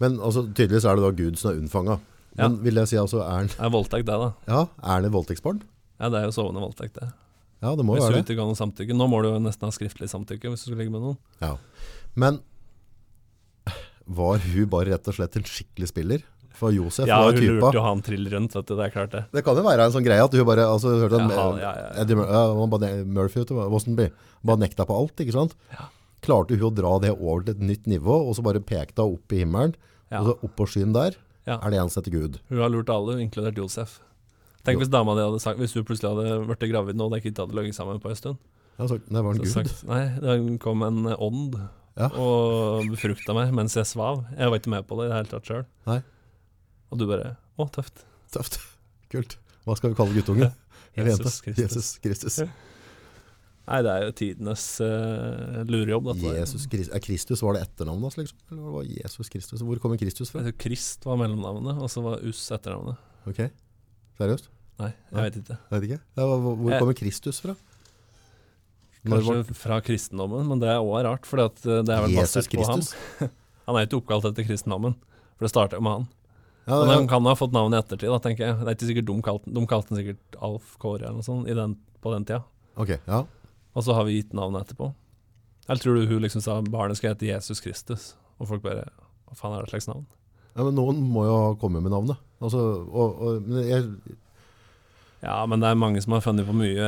Men altså, tydeligvis er det da Gud som er unnfanga. Ja. Men vil jeg si altså, er han, Det er voldtekt, det, da. ja, er han et voldtektsbarn? Ja, Det er jo sovende voldtekt, det. Ja, det må Hvis jo du være det. ikke ga noe samtykke. Nå må du jo nesten ha skriftlig samtykke hvis du skal ligge med noen. Ja. Men var hun bare rett og slett en skikkelig spiller? For Josef Ja, var hun typa. lurte jo han trill rundt, vet du. Det er klart, det. Det kan jo være en sånn greie at hun bare altså, hørte Ja, ja, ja. Eddie Mur ja, han Murphy bare nekta på alt, ikke sant? Ja. Klarte hun å dra det over til et nytt nivå, og så bare pekte hun opp i himmelen, og så opp på skyen der, er det eneste som Gud. Hun har lurt alle, inkludert Josef. Tenk hvis dama di hadde sagt Hvis du plutselig hadde blitt gravid nå og dere ikke hadde ligget sammen på en stund. Ja, så, det var en Gud. sagt, nei, det kom en ånd Ja. og befrukta meg mens jeg svav. Jeg var ikke med på det i det hele tatt sjøl. Og du bare Å, tøft. Tøft. Kult. Hva skal vi kalle guttungen? Eller? Jesus Kristus. Jesus Kristus. Ja. Nei, det er jo tidenes uh, lurejobb, dette. Jesus Kristus. Er Kristus, var det etternavnet hans, liksom? Eller var det Jesus Kristus? Hvor kommer Kristus fra? Krist var mellomnavnet, og så var Us etternavnet. Ok, seriøst? Nei, jeg Nei. vet ikke. Jeg vet ikke. Hvor kommer Jeg- Kristus fra? Kanskje var- fra kristendommen, men det er òg rart, for det er vel Jesus basert på ham. Han er jo ikke oppkalt etter kristendommen, for det starter jo med han. Ja, Men han kan ha fått navnet i ettertid, da, tenker jeg. Det er ikke sikkert De kalte, de kalte den sikkert Alf Kåre eller noe sånt i den, på den tida. Ok, ja. Og så har vi gitt navnet etterpå. Eller tror du hun liksom sa barnet skal hete Jesus Kristus? Og folk bare Hva faen er det slags navn? ja. Men noen må jo ha kommet med navnet. Altså, og, og, men jeg, Ja, men det er mange som har funnet på mye.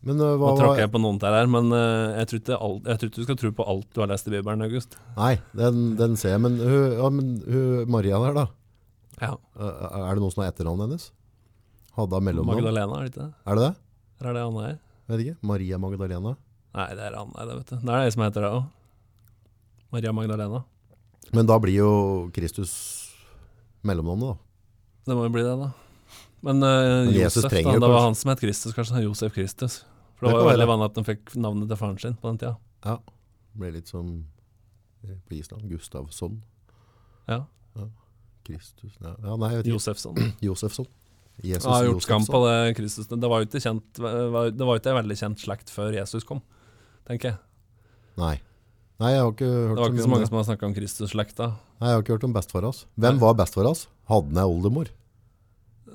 Men uh, hva Nå tråkker jeg på noen der her, men uh, jeg, tror ikke alt, jeg tror ikke du skal tro på alt du har lest i Bibelen, August. Nei, den, den ser jeg. Men, hun, ja, men hun, Maria der, da. Ja. Uh, Er det noen som har etternavnet hennes? Hadde hun mellomnavn? Magdalena, er det ikke det? Er det det? Eller er det Anna her? Vet ikke. Maria Magdalena. Nei, det er Anna, det, vet du. Det er det som heter det òg. Maria Magdalena. Men da blir jo Kristus mellomnavnet, da. Det må jo bli det, da. Men, uh, Men Josef, da, det var han som het Kristus, kanskje. Josef Kristus. For Det det var jo veldig vanlig at de fikk navnet til faren sin på den tida. Ja. Ble litt som eh, på Island. Gustavsson. Ja. Kristus ja. ja, nei. Josefsson. Josefsson. Jesus har gjort skam på det Kristus. Det var jo ikke kjent var- Det var ikke en veldig kjent slekt før Jesus kom, tenker jeg. Nei. Nei, jeg har ikke hørt Det var ikke så mange det. som har snakka om Kristus-slekta. Nei, jeg har ikke hørt om bestefar hans. Hvem Nei. var bestefar hans? Hadde han ei oldemor?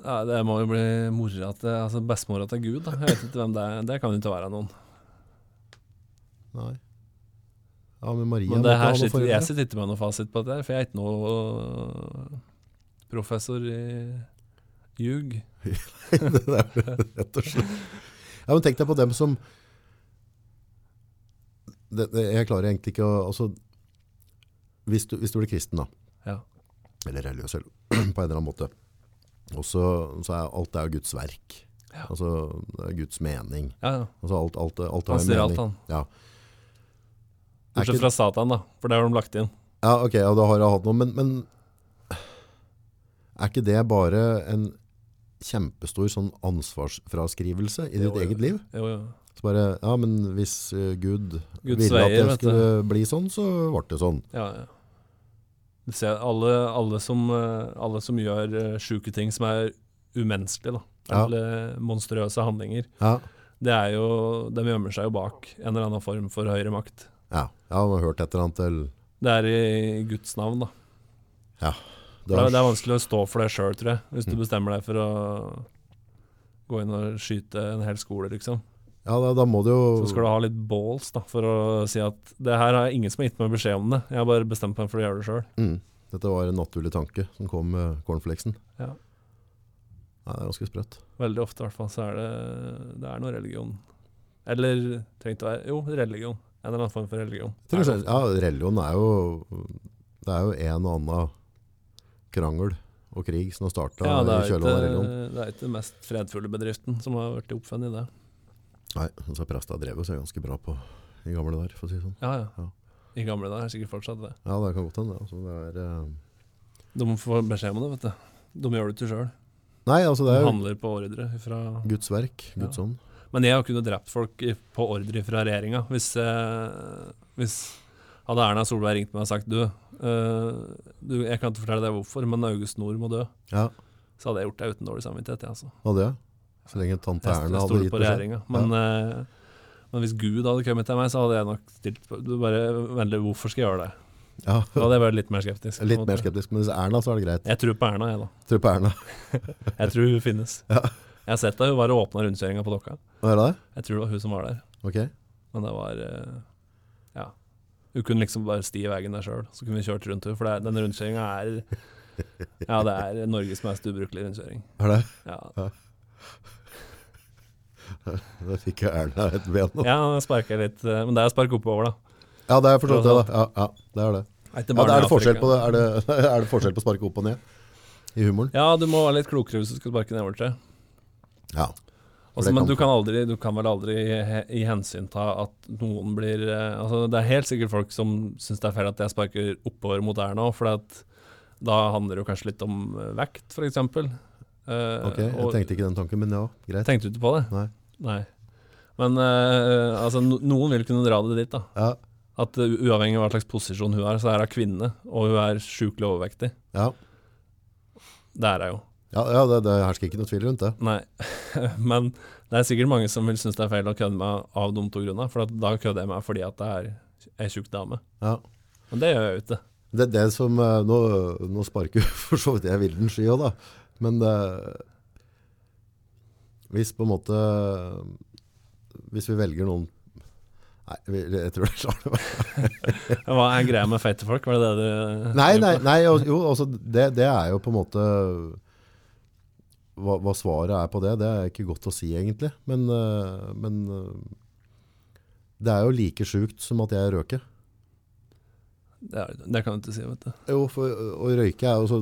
Ja, det må jo bli mora til Altså bestemora til Gud, da. Jeg vet ikke hvem det er. Det kan jo ikke være noen. Nei. Ja, men Maria Men det her sitter, jeg sitter ikke med noen fasit på dette, for jeg er ikke noe øh, professor i ljug. det er rett og slett. Ja, men tenk deg på dem som det, det, Jeg klarer egentlig ikke å altså, hvis, du, hvis du blir kristen, da, Ja. eller religiøs eller, på en eller annen måte, og så, så er alt er jo Guds verk. Ja. Altså, det er Guds mening. ja, ja. Altså, alt, alt, alt Han sier alt, han. Ja. Bortsett fra Satan, da. For det har de lagt inn. Ja, ok, ja, da har jeg hatt noe, men, men er ikke det bare en kjempestor sånn ansvarsfraskrivelse i ditt Jo, jo. eget liv? Jo, jo. Så bare, ja, men hvis eh, Gud Guds ville at det skulle bli sånn, så ble det sånn. Ja, ja. Alle, alle, som, eh, alle som gjør uh, sjuke ting som er umenneskelige, da. Ja. Eller monstrøse handlinger. Ja, Det er jo, De gjemmer seg jo bak en eller annen form for høyere makt. ja, ja man har hørt et eller annet til Det er i Guds navn, da. det Det er, det er vanskelig å stå for det sjøl, tror jeg. Hvis du Mm. bestemmer deg for å gå inn og skyte en hel skole, liksom. Ja, da, da må du jo Så skal du ha litt balls da, for å si at det her har ingen som har gitt meg beskjed om det. Jeg har bare bestemt meg for å gjøre det sjøl. mm, Dette var en naturlig tanke som kom med cornflakesen. Ja. Nei, det er ganske sprøtt. Veldig ofte i hvert fall så er det, det er noe religion. Eller trengt å være Jo, religion. En eller annen form for religion. Er ja, religion er jo Det er jo en og annen krangel og krig som har starta ja, i kjølvannet av religion. det er ikke den mest fredfulle bedriften som har vært oppfunnet i det. Nei, så presta drev jo seg ganske bra på i gamle dager, for å si det sånn. Ja, ja. Ja. I gamle dager er sikkert fortsatt det. Ja, det kan godt hende. Altså, det er, uh... De får beskjed om det, vet du. De gjør det ikke sjøl. Nei, altså De det er jo handler på ordre fra Guds verk, Guds Ja. ånd. Men jeg har kunnet drept folk på ordre fra regjeringa. Hvis, eh, hvis hadde Erna Solberg ringt meg og sagt du, eh, du, jeg kan ikke fortelle deg hvorfor, men August Nord må dø, Ja, så hadde jeg gjort det uten dårlig samvittighet. Jeg, altså. hadde jeg. Så lenge tante Erna hadde gitt beskjed. Men, Men, eh, men hvis Gud hadde kommet til meg, så hadde jeg nok stilt bare, veldig hvorfor skal jeg gjøre det? Ja, Da hadde jeg vært litt mer skeptisk. litt mer skeptisk, men hvis Erna så er det greit. Jeg tror på Erna, jeg, da. Tror på Erna. Jeg tror hun finnes. Ja. Jeg har sett da hun var og åpna rundkjøringa på Dokka. Hva er det? Jeg tror det var hun som var der. Ok. Men det var eh, Ja. Hun kunne liksom bare sti i veien der sjøl, så kunne vi kjørt rundt henne. For det, den rundkjøringa er Ja, det er Norges mest ubrukelige rundkjøring. Er det? Ja, Da fikk jeg Erna et ben nå. ja sparker litt eh, Men det er spark oppover, da. Ja, det er forstått det, da. Ja, ja, det er det. Ja, er det forskjell på det? Er det, er det forskjell på å sparke opp og ned? I humoren? Ja, du må være litt klokere hvis du skal sparke nedover til. Ja. For Altså, men kan- du kan, aldri, du kan vel aldri he- i hensyn ta at noen blir eh, altså, Det er helt sikkert folk som syns det er feil at jeg sparker oppover mot Erna, for da handler det jo kanskje litt om eh, vekt, f.eks. Uh, Ok, jeg tenkte ikke den tanken, men ja, greit. Tenkte du ikke på det? Nei. Nei. Men uh, altså, no noen vil kunne dra det dit, da. Ja, At uh, uavhengig av hva slags posisjon hun er, så er hun kvinne, og hun er sjukelig overvektig. ja. Det er hun jo. ja, ja det, det hersker ikke noe tvil rundt det. Nei. Men det er sikkert mange som vil synes det er feil å kødde meg av de to grunner. For at da kødder jeg meg fordi at det er ei tjukk dame. Ja. Men det gjør jeg jo ikke. Det, er det som, nå, nå sparker for så vidt jeg vilden sky òg, da, men det, hvis på en måte, hvis vi velger noen, nei, jeg tror det er klart. Hva er greia med feite folk? Var det det du Nei, nei, nei jo, altså det, det er jo på en måte, hva, hva svaret er på det, det er ikke godt å si egentlig, men, eh, men eh, det er jo like sjukt som at jeg røker. Det, det kan du ikke si, vet du. Jo, for å røyke er jo så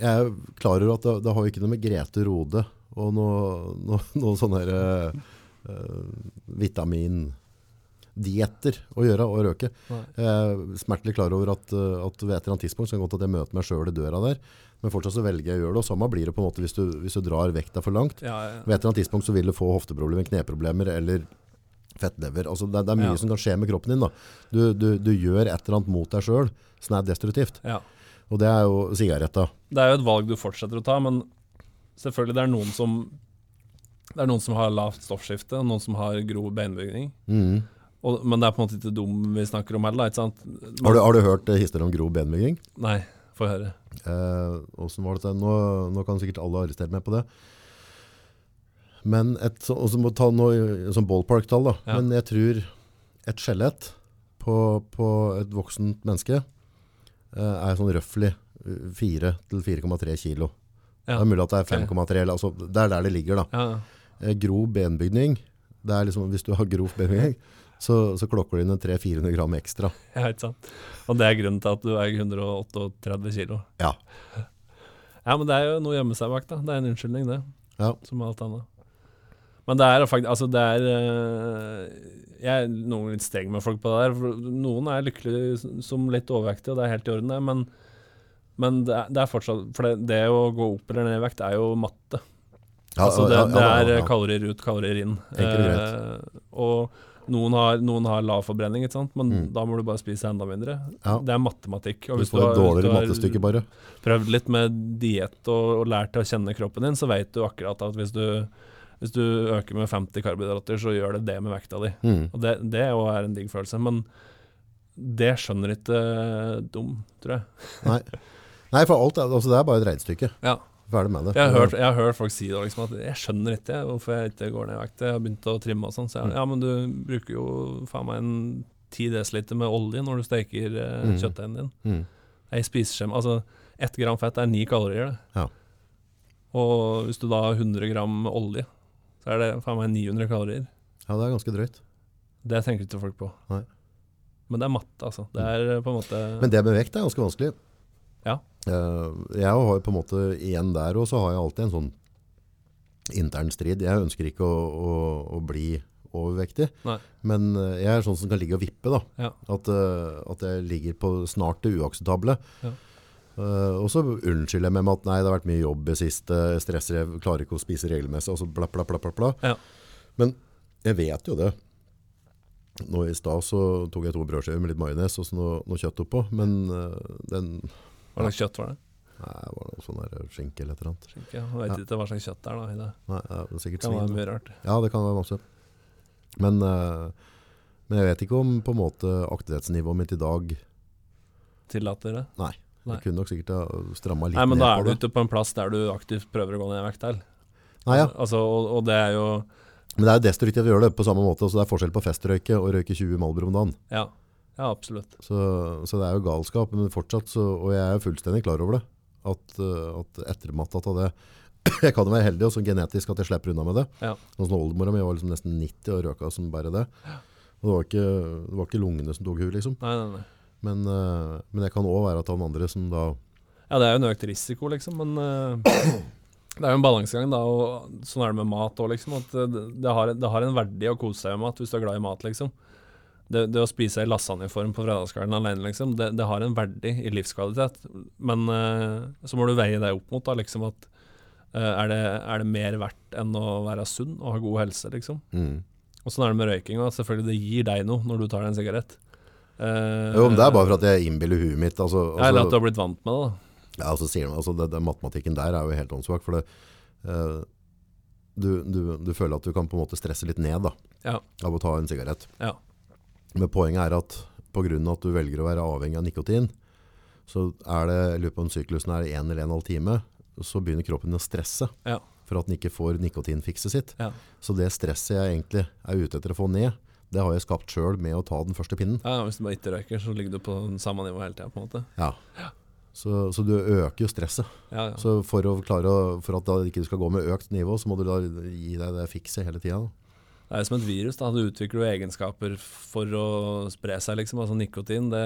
Jeg er klar over at det, det har jo ikke noe med Grete Rode og noe, noe, noe sånn her uh, vitamindietter å gjøre og røke. Nei. Jeg er smertelig klar over at, eh, at ved et eller annet tidspunkt så kan det godt at jeg møter meg sjøl i døra der, men fortsatt så velger jeg å gjøre det. Og samme blir det på en måte hvis du, hvis du drar vekta for langt. Ja, ja. Ved et eller annet tidspunkt så vil du få hofteproblemer, kneproblemer eller fettlever. Altså det, det er mye Ja. som kan skje med kroppen din. Da. Du, du, du gjør et eller annet mot deg sjøl som er destruktivt. ja. Og det er jo sigaretta. Det er jo et valg du fortsetter å ta, men selvfølgelig det er noen som Det er noen som har lavt stoffskifte, og noen som har grov beinbygning. Mm. Og, men det er på en måte ikke dum vi snakker om heller, ikke sant? Har, du, har du hørt historien historier om grov benbygging? Nei, få høre. Eh, var det Nå, nå kan sikkert alle arrestere meg på det. Men et, så- og så må vi ta noe som ballpark-tall da. Ja. Men jeg tror et skjelett på, på et voksent menneske er sånn røffelig 4 til 4,3 kilo. Ja. Det er mulig at det er 5,3, altså, det er der det ligger da. Ja, eh, grov benbygning, det er liksom, hvis du har grov benbygning, så, så klokker du inn en 300-400 gram ekstra. Ja, ikke sant. Og det er grunnen til at du veier 138 kilo. Ja. Ja, men det er jo noe å gjemme seg bak, da. Det er en unnskyldning, det. Ja. Som alt annet. Men det er faktisk Altså, det er øh, Jeg er noen litt streng med folk på det der. For noen er lykkelige som litt overvektige, og det er helt i orden, det. Men, men det, er, det er fortsatt For det, det å gå opp eller ned i vekt er jo matte. Ja, altså det, det er kalorier ut, kalorier inn. Eh, og noen har, noen har lav forbrenning, ikke sant? men Mm. da må du bare spise enda mindre. Ja. Det er matematikk. Og Du får et dårligere mattestykke bare. prøvd litt med diett og, og lært å kjenne kroppen din, så vet du akkurat at hvis du, hvis du øker med 50 karbohydrater, så gjør det det med vekta di. Mm. Og det, det jo er en digg følelse. Men det skjønner ikke eh, dum, tror jeg. Nei. Nei, for alt er, altså det er bare et regnestykke. Ja. Ferdig med det. Jeg har hørt, jeg har hørt folk si det, liksom, at jeg skjønner ikke hvorfor jeg ikke går ned i vekt. Jeg har begynt å trimme og sånn. Så jeg, ja, men du bruker jo faen meg en 10 dl med olje når du steker eh, Mm. kjøttdeigen din. Mm. Jeg spiser skjema, altså ett gram fett er ni kalorier, det. Ja. Og hvis du da har 100 gram olje, så er det faen meg 900 kalorier. Ja, det er ganske drøyt. Det tenker ikke folk på. Nei. Men det er matte, altså. Det er eh, på en måte Men det med vekt er ganske vanskelig. Ja. Eh, jeg har på en måte igjen der, og så har jeg alltid en sånn intern strid. Jeg ønsker ikke å, å, å bli overvektig, Nei. men eh, jeg er sånn som kan ligge og vippe. da. Ja. At, at jeg ligger på snart det uakseptable. Ja. Eh, og så unnskylder jeg meg med at nei, det har vært mye jobb i siste, stresser, jeg klarer ikke å spise regelmessig, og så bla, bla, bla, bla, bla. Ja. Men jeg vet jo det. Nå i stad så tok jeg to brødskiver med litt majones og så noe, noe kjøtt oppå, men uh, den Hva slags kjøtt var det? Nei, det var noe sånn der skinke eller et eller annet. Skinke, ja. Jeg vet Ja. ikke hva slags kjøtt det er. da i det. Nei, ja, det er sikkert kan være mye rart. Ja, det kan være masse. Men, uh, men jeg vet ikke om på en måte aktivitetsnivået mitt i dag Tillater det? Nei. Nei. Jeg kunne nok sikkert ha stramma litt Nei, men ned da på er du det. ute på en plass der du aktivt prøver å gå ned i vekt. Nei, ja. Altså, og, og det er jo Men det er jo destruktivt å gjøre det på samme måte. Så det er forskjell på festrøyke og røyke 20 Malbro om dagen. Ja, ja absolutt. Så, så det er jo galskap. Men fortsatt, så, og jeg er jo fullstendig klar over det, at, uh, at ettermattet av det Jeg kan jo være heldig og sånn genetisk at jeg slipper unna med det. Ja. Sånn som Oldemora mi var liksom nesten 90 og røyka som bare det. Og det var ikke, det var ikke lungene som tok henne, liksom. Nei, nei, nei. Men, uh, men det kan òg være at han andre som da Ja, det er jo en økt risiko, liksom, men eh, det er jo en balansegang, da. Og sånn er det med mat òg, liksom. At det, det, har, det har en verdi å kose seg med mat hvis du er glad i mat, liksom. Det, det å spise ei lasagneform på fredagskvelden alene, liksom, det, det har en verdi i livskvalitet. Men uh, så må du veie det opp mot, da, liksom at uh, er, det, er det mer verdt enn å være sunn og ha god helse, liksom? mm. Og sånn er det med røyking. og Selvfølgelig det gir deg noe når du tar deg en sigarett. Eh, Jo, men det er bare for at jeg innbiller huet mitt. Altså, altså, Eller at du har blitt vant med det. da. ja, altså, sier altså det, det, matematikken der er jo helt åndssvak. For det, eh, du, du, du føler at du kan på en måte stresse litt ned da, Ja. av å ta en sigarett. Ja. Men poenget er at av at du velger å være avhengig av nikotin, så er det i løpet av en syklusen er det en eller en halv time, så begynner kroppen å stresse Ja. for at den ikke får nikotinfikset sitt. Ja. Så det stresset jeg egentlig er ute etter å få ned, det har jeg skapt selv med å ta den første pinnen. Ja, Hvis du bare ikke røyker, så ligger du på samme nivå hele tida. Ja. Så, så du øker jo stresset. Ja, ja. Så for, å klare for at da ikke du skal gå med økt nivå, så må du da gi deg det fikset hele tida. Det er som et virus. da, Du utvikler jo egenskaper for å spre seg. liksom, altså Nikotin det,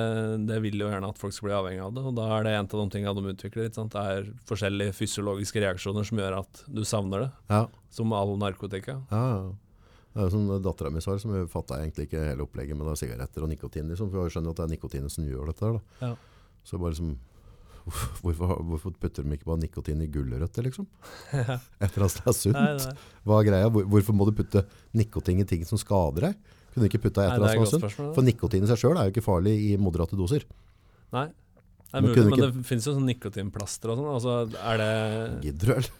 det vil jo gjerne at folk skal bli avhengig av det. og Da er det en av de tingene de utvikler. ikke sant? Det er forskjellige fysiologiske reaksjoner som gjør at du savner det. Ja. Som all narkotika. Ja, ja. Det er jo sånn dattera mi sa, som hun fatta egentlig ikke hele opplegget med er sigaretter og nikotin. Liksom, for jeg skjønner at det er nikotinet som gjør dette. her, Da. Ja. Så bare liksom hvorfor, hvorfor putter de ikke bare nikotin i gulrøtter, liksom? Etter at det er sunt? Nei, nei. Hva er greia? Hvorfor må du putte nikotin i ting som skader deg? Kunne du ikke putta etter Nei, et det er sunt? spørsmål. For nikotin i seg sjøl er jo ikke farlig i moderate doser. Nei. Det er Men mulig, men, men ikke- det finnes jo sånn nikotinplaster og sånn. altså Er det, Gidder du, eller?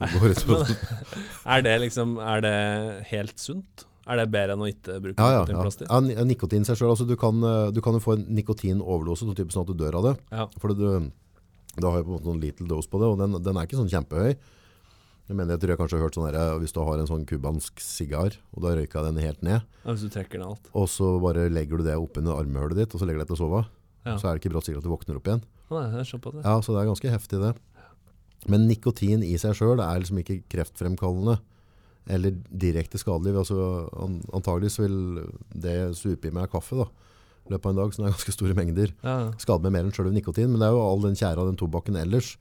Er det liksom Er det helt sunt? Er det bedre enn å ikke bruke Ja, ja. ja. nikotinplaster? ja ja, nikotin seg sjøl. Altså, du, kan, eh, du kan jo få en nikotinoverdose, sånn at du dør av det. Ja. For du, du har jo på en måte noen little dose på det, og den, den er ikke sånn kjempehøy. Jeg mener, jeg tror jeg kanskje har hørt sånn der, hvis du har en sånn kubansk sigar, og da røyka den helt ned, Ja, Hvis du trekker den alt. og så bare legger du det oppunder armhølet ditt, og så legger du deg til å sove, Ja. så er det ikke brått sikkert at du våkner opp igjen. Nei, jeg på det. Ja, så det er ganske heftig det. Men nikotin i seg sjøl er liksom ikke kreftfremkallende eller direkte skadelig. Altså, an, vil det supe i meg kaffe da, i løpet av en dag, det er ganske store mengder. Ja. Skade meg mer enn sjøl nikotin, men det er jo all den tjæra av den tobakken ellers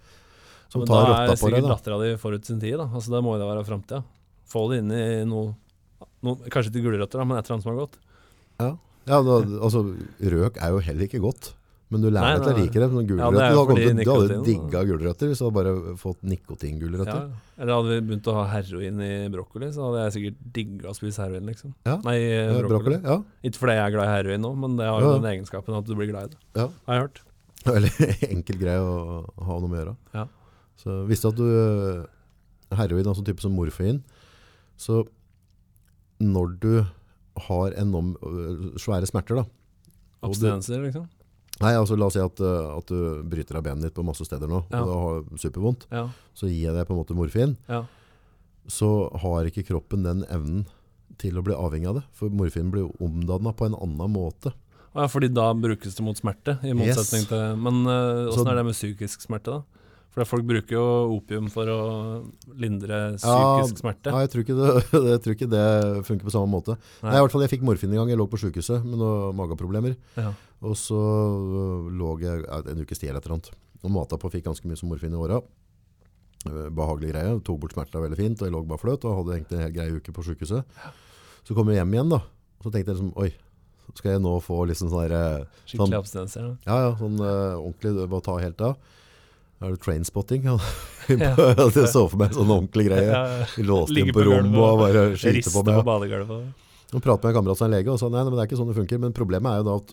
som Men tar da rotta er på deg. sikkert Da. dattera di forut sin tid. da Altså Det må det være framtida. Få det inn i noe, noe Kanskje ikke gulrøtter, men et eller annet som er godt. Ja, ja da, altså, røk er jo heller ikke godt. Men du lærer deg til å like det. Men Ja, det du, hadde, fordi du hadde digga gulrøtter hvis du hadde bare fått nikotingulrøtter. Ja. Eller hadde vi begynt å ha heroin i brokkoli, så hadde jeg sikkert digga å spise heroin, liksom. Ja. Nei, brokkoli. brokkoli, ja. Ikke fordi jeg er glad i heroin nå, men det har jo den egenskapen at du blir glad i det. Ja. Har jeg hørt. Veldig enkel greie å ha noe med å gjøre. Ja. Så visste at du heroin, altså type som morfin, så når du har enorm øh, svære smerter da, Abstinenser, liksom. Nei, altså la oss si at, øh, at du bryter av benet ditt på masse steder nå, Ja. og du har supervondt, Ja. så gir jeg deg på en måte morfin, ja. så har ikke kroppen den evnen til å bli avhengig av det. For morfin blir jo omdannet på en annen måte. Ja, fordi da brukes det mot smerte, i motsetning Yes. til Men øh, åssen uh, er det med psykisk smerte, da? For folk bruker jo opium for å lindre Ja, psykisk smerte. Nei, jeg tror det, jeg tror ikke det funker på samme måte. Nei. Nei. i hvert fall Jeg fikk morfin en gang. Jeg lå på sykehuset med noen mageproblemer. Ja. Og så øh, lå jeg en ukes tid eller et eller annet. Og mata på fikk ganske mye som morfin i åra. Øh, Behagelig greie. Tok bort smertene veldig fint. Og jeg lå bare fløt og hadde egentlig en hel grei uke på sykehuset. Så kom jeg hjem igjen, da. Og så tenkte jeg liksom Oi, skal jeg nå få liksom sånn der, Skikkelig Sånn- abstinenser. Ja. Ja, ja, sånn uh, ordentlig Bare ta helt av. Er det trainspotting? Ja. Jeg så for meg sånn ordentlig greie. Ja, Vi låste inn på på rommet og bare skyte Riste på på, meg. badegulvet. Og pratet med en kamerat som er lege, og sa nei, nei, men det er ikke sånn det funker. Men problemet er jo da at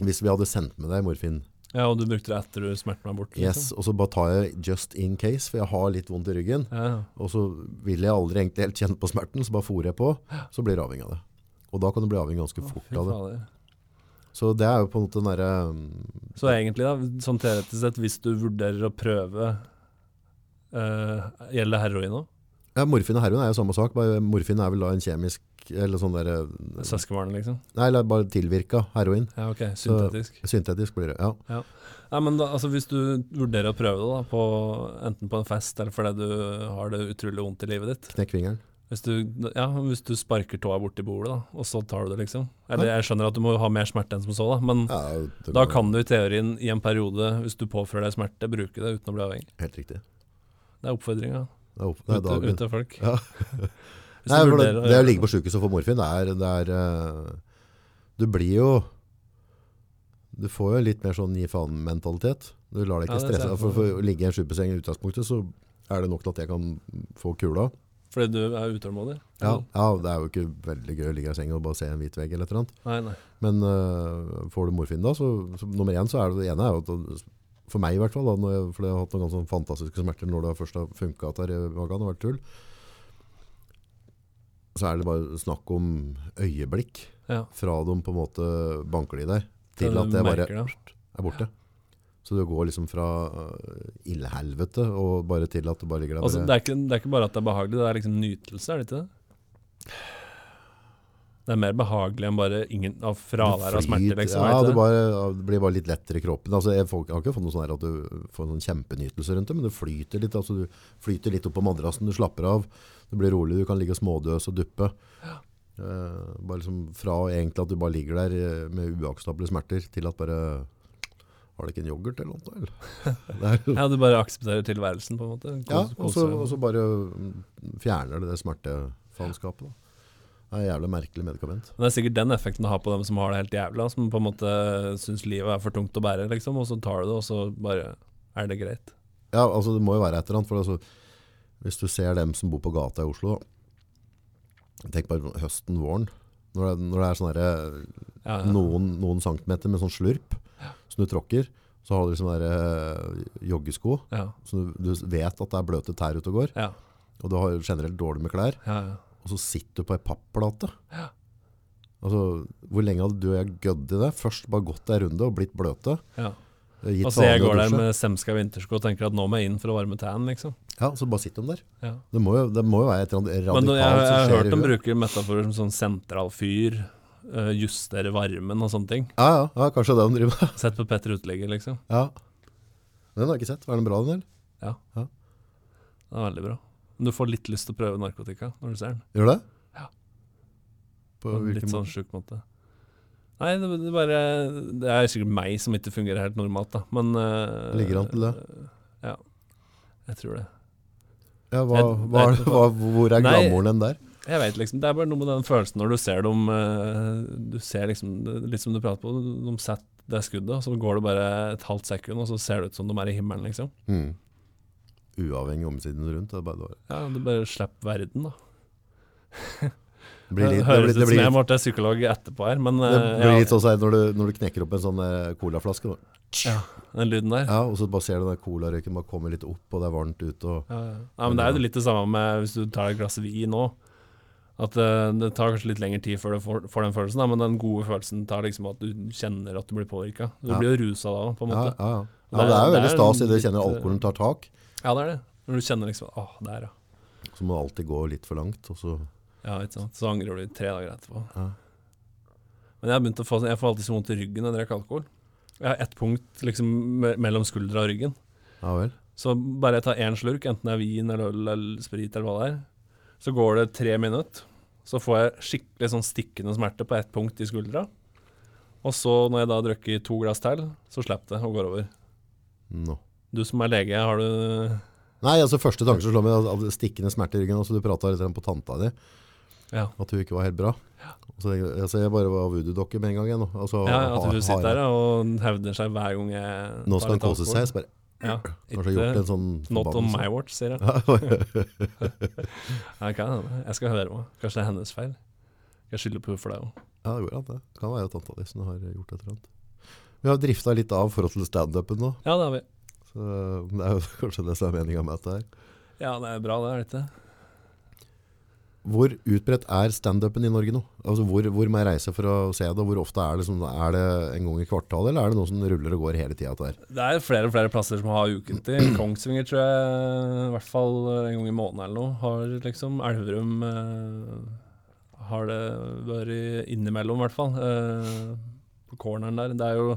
hvis vi hadde sendt med deg morfin, Ja, og du brukte det etter du smerten var borte? yes, og så bare tar jeg just in case, for jeg har litt vondt i ryggen, Ja, og så vil jeg aldri egentlig helt kjenne på smerten, så bare fôrer jeg på, så blir jeg avhengig av det. Og da kan du bli avhengig ganske fort av det. Så det er jo på en måte den derre Så egentlig, da, sånn teoretisk sett, hvis du vurderer å prøve uh, Gjelder heroin òg? Ja, morfin og heroin er jo samme sak, bare morfin er vel da en kjemisk, eller sånn der, Søskenbarn, liksom? nei, eller bare tilvirka heroin. Ja, ok. Syntetisk. Syntetisk blir det, ja. Ja, men da, altså, Hvis du vurderer å prøve det, da, på, enten på en fest eller fordi du har det utrolig vondt i livet ditt Knekk fingeren. Hvis du, ja, hvis du sparker tåa borti bordet, da, og så tar du det, liksom Eller Jeg skjønner at du må ha mer smerte enn som så, da, men Ja, da kan du i teorien i en periode, hvis du påfører deg smerte, bruke det uten å bli avhengig. Helt riktig. Det er oppfordringa Det det er ute, ute folk. Ja. Nei, for det, det å ligge på sykehus og få morfin, det er, det er eh, Du blir jo Du får jo litt mer sånn gi faen-mentalitet. Du lar deg ikke Ja, stresse. For, for for å ligge i en sjukehusseng i utgangspunktet, så er det nok til at jeg kan få kula. Fordi du er utålmodig? Ja, ja, det er jo ikke veldig gøy å ligge i sengen og bare se en hvit vegg eller et eller annet. Nei, nei. Men uh, får du morfin da, så, så nummer én så er det det ene er jo at for meg i hvert fall, da, jeg, for jeg har hatt noen ganske sånn fantastiske smerter når det først har funket at det har vært tull, så er det bare snakk om øyeblikk Ja. fra de på en måte banker de der, til at det bare er borte. Så det går liksom fra uh, ildhelvete og bare til at det bare ligger der. Altså, det, er ikke, det er ikke bare at det er behagelig, det er liksom nytelse, er det ikke det? Det er mer behagelig enn bare ingen, av fravær av smerter. smerte, liksom. Ja, det bare, det blir bare litt lettere i kroppen. Altså, jeg, folk, jeg har ikke fått noe sånn at du får noen kjempenytelse rundt det, men det flyter litt. Altså, du flyter litt opp på madrassen, du slapper av, du blir rolig, du kan ligge smådøs og duppe. Eh, bare liksom fra egentlig at du bare ligger der eh, med uakseptable smerter, til at bare Har du ikke en yoghurt eller noe? Eller? Er, Ja, du bare aksepterer tilværelsen, på en måte. ja, Kos- så og så bare mm, fjerner det det smertefaenskapet. Det er jævlig merkelig medikament. Det er sikkert den effekten det har på dem som har det helt jævla, som på en måte syns livet er for tungt å bære, liksom, og så tar du det, og så bare er det greit. Ja, altså det må jo være et eller annet. For altså, hvis du ser dem som bor på gata i Oslo, tenk bare høsten, våren. Når det, når det er sånn herre, Ja, ja. noen, noen centimeter med sånn slurp som du tråkker, så har du liksom der, eh, joggesko, Ja, så du, du vet at det er bløte tær ute og går, ja, og du har generelt dårlig med klær, ja, ja. Og så sitter du på ei papplate. Altså, hvor lenge hadde du og jeg gødd i det? Først bare gått ei runde og blitt bløte. ja. Altså, jeg går der med semska vintersko og tenker at nå må jeg inn for å varme tan, liksom. Ja, så bare sitter de der. Ja. Det må jo, det må jo være et eller annet Men da, jeg, jeg har hørt i dem huet. bruke metaforer som sånn sentral fyr, eh, justere varmen og sånne ting. Ja, ja, ja, kanskje det de driver med. Sett på Petter Uteligger, liksom. Ja. Den har jeg ikke sett. Var den bra, den, eller? Ja. Ja. Den er veldig bra. Men du får litt lyst til å prøve narkotika når du ser den. Gjør det? Ja. På På en litt sånn sjuk måte. Nei, det, det bare Det er sikkert meg som ikke fungerer helt normalt, da. Men uh, Ligger an til det? Ja. Jeg tror det. Ja, hva, Jeg hva, vet hva, hvor er glamouren den der? Jeg vet liksom, Det er bare noe med den følelsen når du ser dem eh, Du ser liksom, Litt som du prater på, de setter det skuddet, og så går det bare et halvt sekund, og så ser det ut som de er i himmelen, liksom. Mm. Uavhengig omsiden rundt. Det, bare, det Ja, Du bare slipper verden, da. blir litt, det Høres blir, ut som jeg måtte psykolog etterpå her, men det eh, blir ja, litt sånn som når, du- når du knekker opp en sånn eh, colaflaske. Da. ja, den lyden der. Ja, og så bare ser du den colarøyken bare komme litt opp, og det er varmt ute. Og, Ja, ja. ja, men Det er jo litt det samme med hvis du tar et glass vin nå. At eh, Det tar kanskje litt lengre tid før du får, får den følelsen, da, men den gode følelsen tar liksom at du kjenner at du blir påvirka. Du Ja. blir jo rusa da, på en måte. ja, ja. Ja, det er jo veldig stas i det du kjenner alkoholen tar tak. Ja, det er det. Når du kjenner liksom Åh, der, ja. Så må du alltid gå litt for langt. Og så, Ja, ikke sant. Så angrer du tre dager etterpå. ja. Men jeg å få Jeg får alltid så vondt i ryggen når jeg drikker alkohol. Jeg har ett punkt liksom me- mellom skuldra og ryggen. ja vel. Så bare jeg tar én slurk, enten det er vin eller øl eller sprit eller hva det er, så går det tre minutter. Så får jeg skikkelig sånn stikkende smerte på ett punkt i skuldra. Og så, når jeg da har drukket to glass til, så slipper det og går over. Nå. Du som er lege, har du Nei, altså første tanke som slår meg, er stikkende smerte i ryggen. Altså, du prata litt på tanta di, Ja, at hun ikke var helt bra. Ja. Så jeg, altså, jeg bare var voodoo-dokke med en gang. igjen. Altså, ja at har- du sitter der og hevder seg hver gang jeg Nå skal han kose seg. Så bare, Ja, kanskje gjort en sånn Not on my watch, sier jeg. Ja, Ja. Jeg skal høre meg. Kanskje det er hennes feil. Jeg skylder på henne for det òg. ja, det går an. Det kan være tanta di som har gjort et eller annet. Vi har drifta litt av forhold til standupen nå. Ja, det har vi. Så det er jo kanskje det som er meninga med dette her. Ja, det er bra, det, er det ikke? Hvor utbredt er standupen i Norge nå? Altså hvor, hvor må jeg reise for å se det? Hvor ofte er det, sånn, er det en gang i kvartalet, eller er det noe som ruller og går hele tida? Det er flere og flere plasser som har ukentlig. Kongsvinger tror jeg i hvert fall en gang i måneden eller noe. Har liksom Elverum eh, har det vært innimellom, i hvert fall. Eh, på corneren der. Det er jo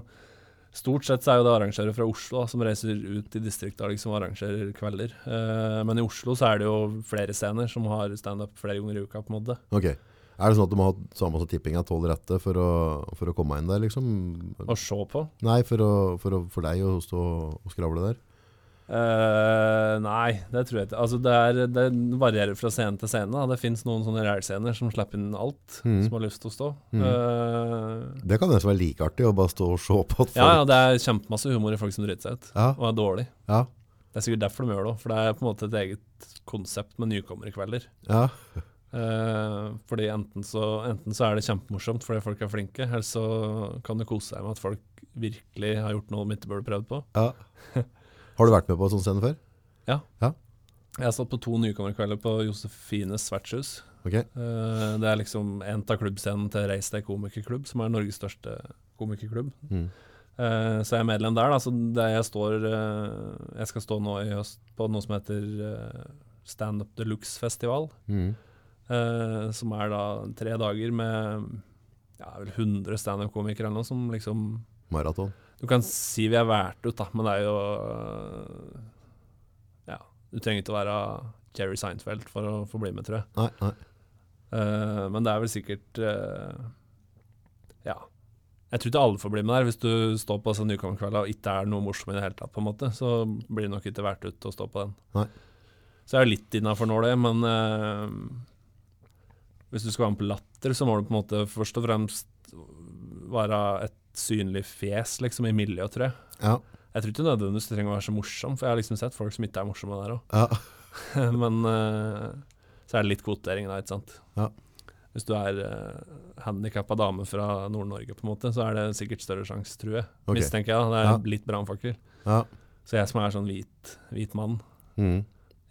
Stort sett så er jo det arrangører fra Oslo da, som reiser ut i distrikta liksom, og arrangerer kvelder. Eh, men i Oslo så er det jo flere scener som har standup flere ganger i uka, på en måte. Ok. Er det sånn at du må ha samme som tippinga tolv rette for å, for å komme inn der, liksom? Å se på. Nei, for, å, for, å, for deg å stå og skravle der? Eh, nei, det tror jeg ikke. Altså, det, er, det varierer fra scene til scene. Da. Det fins noen sånne rælscener som slipper inn alt, mm. som har lyst til å stå. Mm. Uh, Det kan nesten være like artig å bare stå og se på. ja, ja, det er kjempemasse humor i folk som driter seg ut, ja, og er dårlig. ja, Det er sikkert derfor de gjør det òg, for det er på en måte et eget konsept med nykommerkvelder. ja. Uh, fordi enten så, enten så er det kjempemorsomt fordi folk er flinke, eller så kan du kose deg med at folk virkelig har gjort noe de ikke burde prøvd på. ja. Har du vært med på sånn scene før? Jeg har stått på to nykommerkvelder på Josefines vertshus. Okay. Uh, det er liksom en av klubbscenen til Reis deg komikerklubb, som er Norges største komikerklubb. Mm. Uh, så jeg er medlem der. Da, så det jeg står uh, Jeg skal stå nå i høst på noe som heter uh, Standup Deluxe-festival. Mm. eh, som er da tre dager med ja, vel 100 standup-komikere eller noe, som liksom Maraton. Du kan si vi er valgt ut, da, men det er jo Ja, du trenger ikke å være Jerry Seinfeld for å få bli med, tror jeg. Nei, nei. Uh, men det er vel sikkert uh, Ja. Jeg tror ikke alle får bli med der. Hvis du står på sånn nykommerkveld og ikke er noe morsom i det hele tatt, på en måte, så blir det nok ikke valgt ut å stå på den. Nei. Så jeg er litt innafor nå, det, men uh, hvis du skal være med på Latter, så må du på en måte først og fremst være et synlig fjes liksom, i miljøet, tror jeg. Ja. Jeg tror ikke nødvendigvis du trenger å være så morsom, for jeg har liksom sett folk som ikke er morsomme der òg. ja. Men uh, så er det litt kvotering da, ikke sant. Ja. Hvis du er uh, handikappa dame fra Nord-Norge, på en måte, så er det sikkert større sjanse, tror jeg. Ok. Mistenker jeg. da. Det er litt brannfakkel. ja. Så jeg som er sånn hvit, hvit mann, Mm.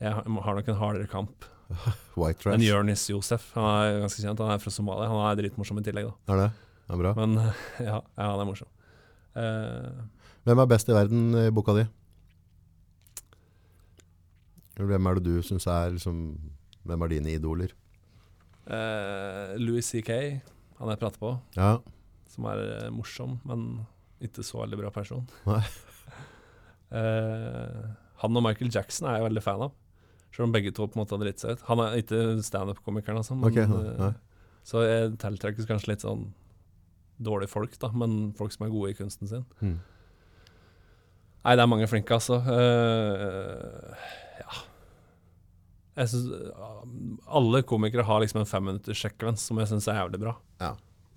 jeg har har nok en hardere kamp White trash. enn Jonis Josef. Han er ganske kjent, han er fra Somalia. Han er dritmorsom i tillegg, da. Er det? Ja, bra. Men ja, ja han er morsom. Eh, Hvem er best i verden i boka di? Hvem er det du syns er liksom, Hvem er dine idoler? eh, Louis C.K., han jeg prater på, Ja. som er eh, morsom, men ikke så veldig bra person. Eh, han og Michael Jackson er jeg veldig fan av. Selv om begge to på en måte har dritt seg ut. Han er ikke standup-komikeren, altså. Men, okay, eh, så jeg tiltrekkes kanskje litt sånn dårlige folk, da, men folk som er gode i kunsten sin. Mm. Nei, det er mange flinke, altså. Uh, ja. Jeg synes, alle komikere har liksom en femminutterssekvens som jeg syns er jævlig bra. Ja.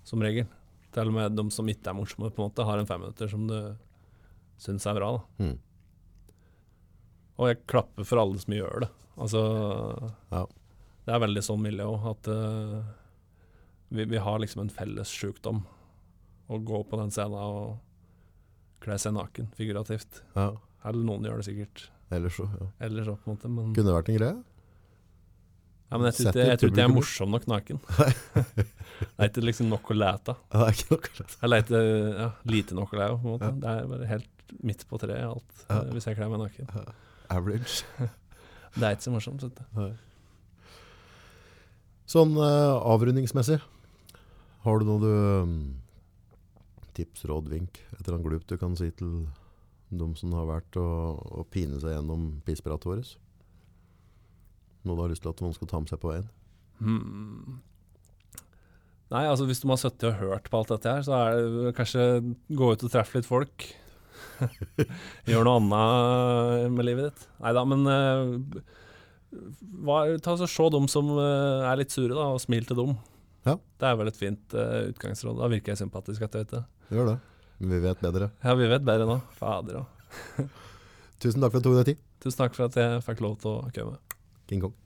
Som regel. Til og med de som ikke er morsomme, på en måte, har en femminutter som du syns er bra. da. Mm. Og jeg klapper for alle som gjør det. Altså Ja. Det er veldig sånn miljø òg, at uh, vi, vi har liksom en felles sjukdom. Å gå på den scenen og kle seg naken, figurativt. ja. Eller noen gjør det sikkert. Ellers så, ja. Eller så, på en måte. Men, Kunne det vært en greie? ja, men jeg tror ikke jeg, jeg er morsom nok naken. det er ikke liksom nok å lete av. Jeg leter ja, lite nok å le av, på en måte. Det er bare helt midt på treet, alt, eh, hvis jeg kler meg naken. Average. Det er ikke så morsomt. vet. Sånn uh, avrundingsmessig, har du noe du um, tips, råd, vink, et eller annet glupt du kan si til de som har vært å, å, pine seg gjennom pisspratet vårt? Noe du har lyst til at noen skal ta med seg på veien? Hmm. Nei, altså hvis du har sittet og hørt på alt dette her, så er det kanskje gå ut og treffe litt folk. Gjør noe annet med livet ditt. Nei da, men uh, hva, ta så Se dem som eh, er litt sure, da, og smil til dem. Ja. Det er vel et fint uh, utgangsråd. Da virker jeg sympatisk etter Det Gjør det. Vi vet bedre. Ja, vi vet bedre nå. Fader òg. Tusen takk for at du tok deg tid. Tusen takk for at jeg fikk lov til å komme. King Kong.